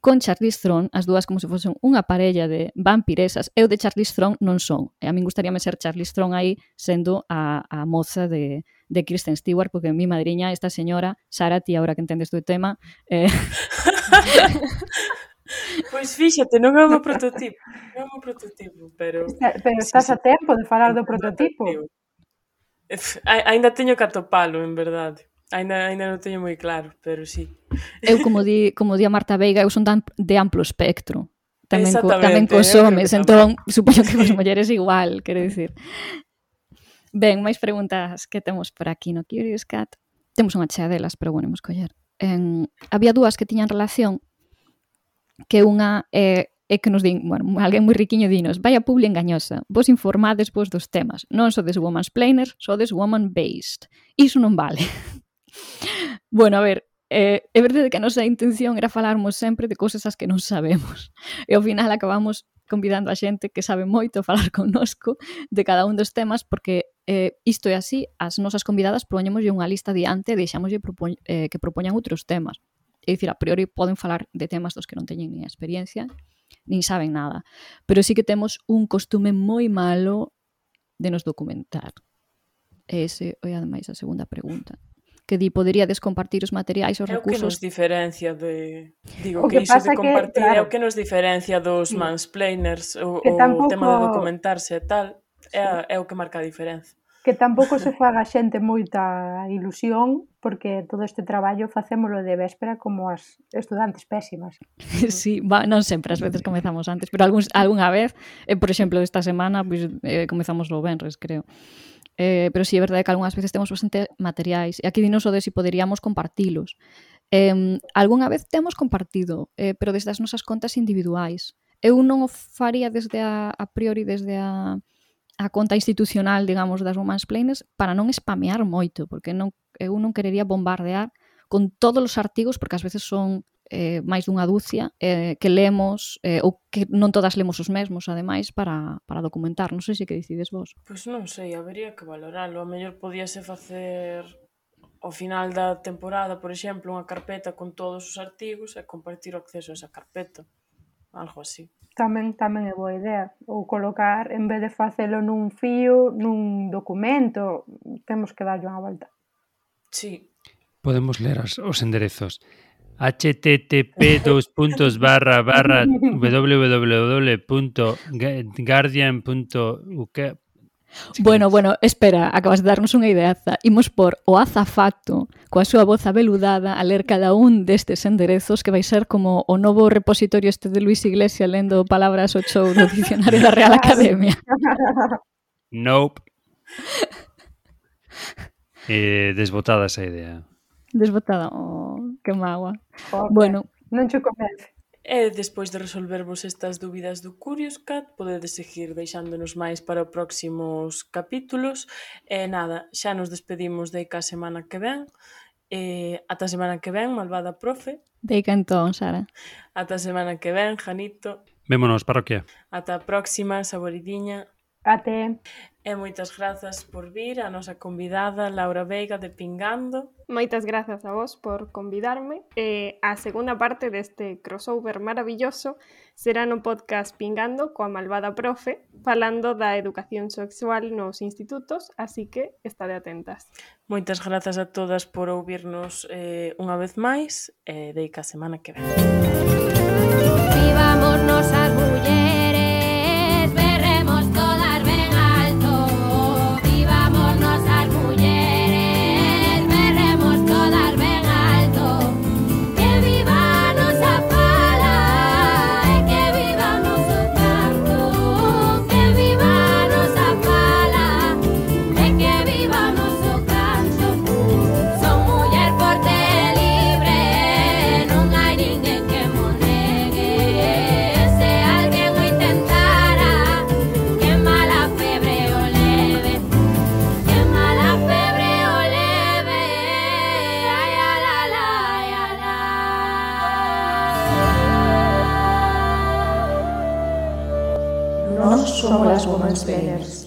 con Charlize Theron, as dúas como se fosen unha parella de vampiresas. Eu de Charlize Theron non son. E a min gustaríame ser Charlize Theron aí sendo a, a moza de, de Kristen Stewart, porque mi madriña, esta señora, Sara, ti agora que entendes do tema... Eh... Pois fíxate, non é un prototipo, non é un prototipo, pero... Está, pero estás sí, a tempo de falar do prototipo. Ainda teño que atopalo, en verdade. Ainda, ainda non teño moi claro, pero sí. Eu, como di, como di a Marta Veiga, eu son tan de amplo espectro. Tamén, co, tamén cos homes, entón, tamén. supoño que cos mulleres igual, quero dicir. Ben, máis preguntas que temos por aquí no Curious Cat. Temos unha chea delas, pero bueno, imos coller. En, había dúas que tiñan relación que unha é é que nos din, bueno, alguén moi riquiño dinos, vai a publi engañosa, vos informades vos dos temas, non sodes woman's planers, sodes woman-based. Iso non vale. Bueno, a ver, eh, é verdade que a nosa intención era falarmos sempre de cousas as que non sabemos. E ao final acabamos convidando a xente que sabe moito a falar connosco de cada un dos temas porque eh, isto é así, as nosas convidadas propoñemoslle unha lista diante e deixámoslle propoñ eh, que propoñan outros temas. É dicir, a priori poden falar de temas dos que non teñen nin experiencia, nin saben nada. Pero sí que temos un costume moi malo de nos documentar. E ese é ademais a segunda pregunta que di poderíades compartir os materiais, os é recursos. É o que nos diferencia de... Digo, o que, que iso de compartir que, claro, é o que nos diferencia dos sí. mansplainers, o, que tampouco... o tema de documentarse e tal, é, sí. é o que marca a diferenza. Que tampouco se faga xente moita ilusión, porque todo este traballo facémolo de véspera como as estudantes pésimas. Sí, va, non sempre, as veces comezamos antes, pero algún, algunha vez, eh, por exemplo, esta semana, pues, eh, comezamos o Benres, creo. Eh, pero sí, é verdade que algunhas veces temos bastante materiais. E aquí dinos o de si poderíamos compartilos. Eh, algunha vez temos compartido, eh, pero desde as nosas contas individuais. Eu non o faría desde a, a priori, desde a, a conta institucional, digamos, das Women's Planes, para non spamear moito, porque non, eu non querería bombardear con todos os artigos, porque ás veces son eh, máis dunha dúcia eh, que lemos, eh, ou que non todas lemos os mesmos, ademais, para, para documentar. Non sei se que decides vos. Pois non sei, habería que valoralo. A mellor podíase facer ao final da temporada, por exemplo, unha carpeta con todos os artigos e compartir o acceso a esa carpeta. Algo así. Tamén tamén é boa idea ou colocar en vez de facelo nun fío, nun documento, temos que darlle unha volta. Sí. Podemos ler as, os enderezos http dos puntos barra barra www.guardian.uk Bueno, bueno, espera, acabas de darnos unha ideaza. Imos por o azafato coa súa voz abeludada, a ler cada un destes enderezos que vai ser como o novo repositorio este de Luis Iglesias lendo palabras o show no dicionario da Real Academia. Nope. Eh, desbotada esa idea desbotada, oh, que mágoa. Okay. Bueno, non che convence. E despois de resolvervos estas dúbidas do Curious Cat, podedes seguir deixándonos máis para os próximos capítulos. E nada, xa nos despedimos de a semana que ven. E ata a semana que ven, malvada profe. Deica entón, Sara. Ata a semana que ven, Janito. Vémonos, parroquia. Ata a próxima, saboridiña. Até. E moitas grazas por vir a nosa convidada Laura Veiga de Pingando. Moitas grazas a vos por convidarme. Eh, a segunda parte deste crossover maravilloso será no podcast Pingando coa malvada profe, falando da educación sexual nos institutos, así que estade atentas. Moitas grazas a todas por ouvirnos eh, unha vez máis e eh, deica a semana que ven. Vivamos nosas mulleres somos as Women's Players.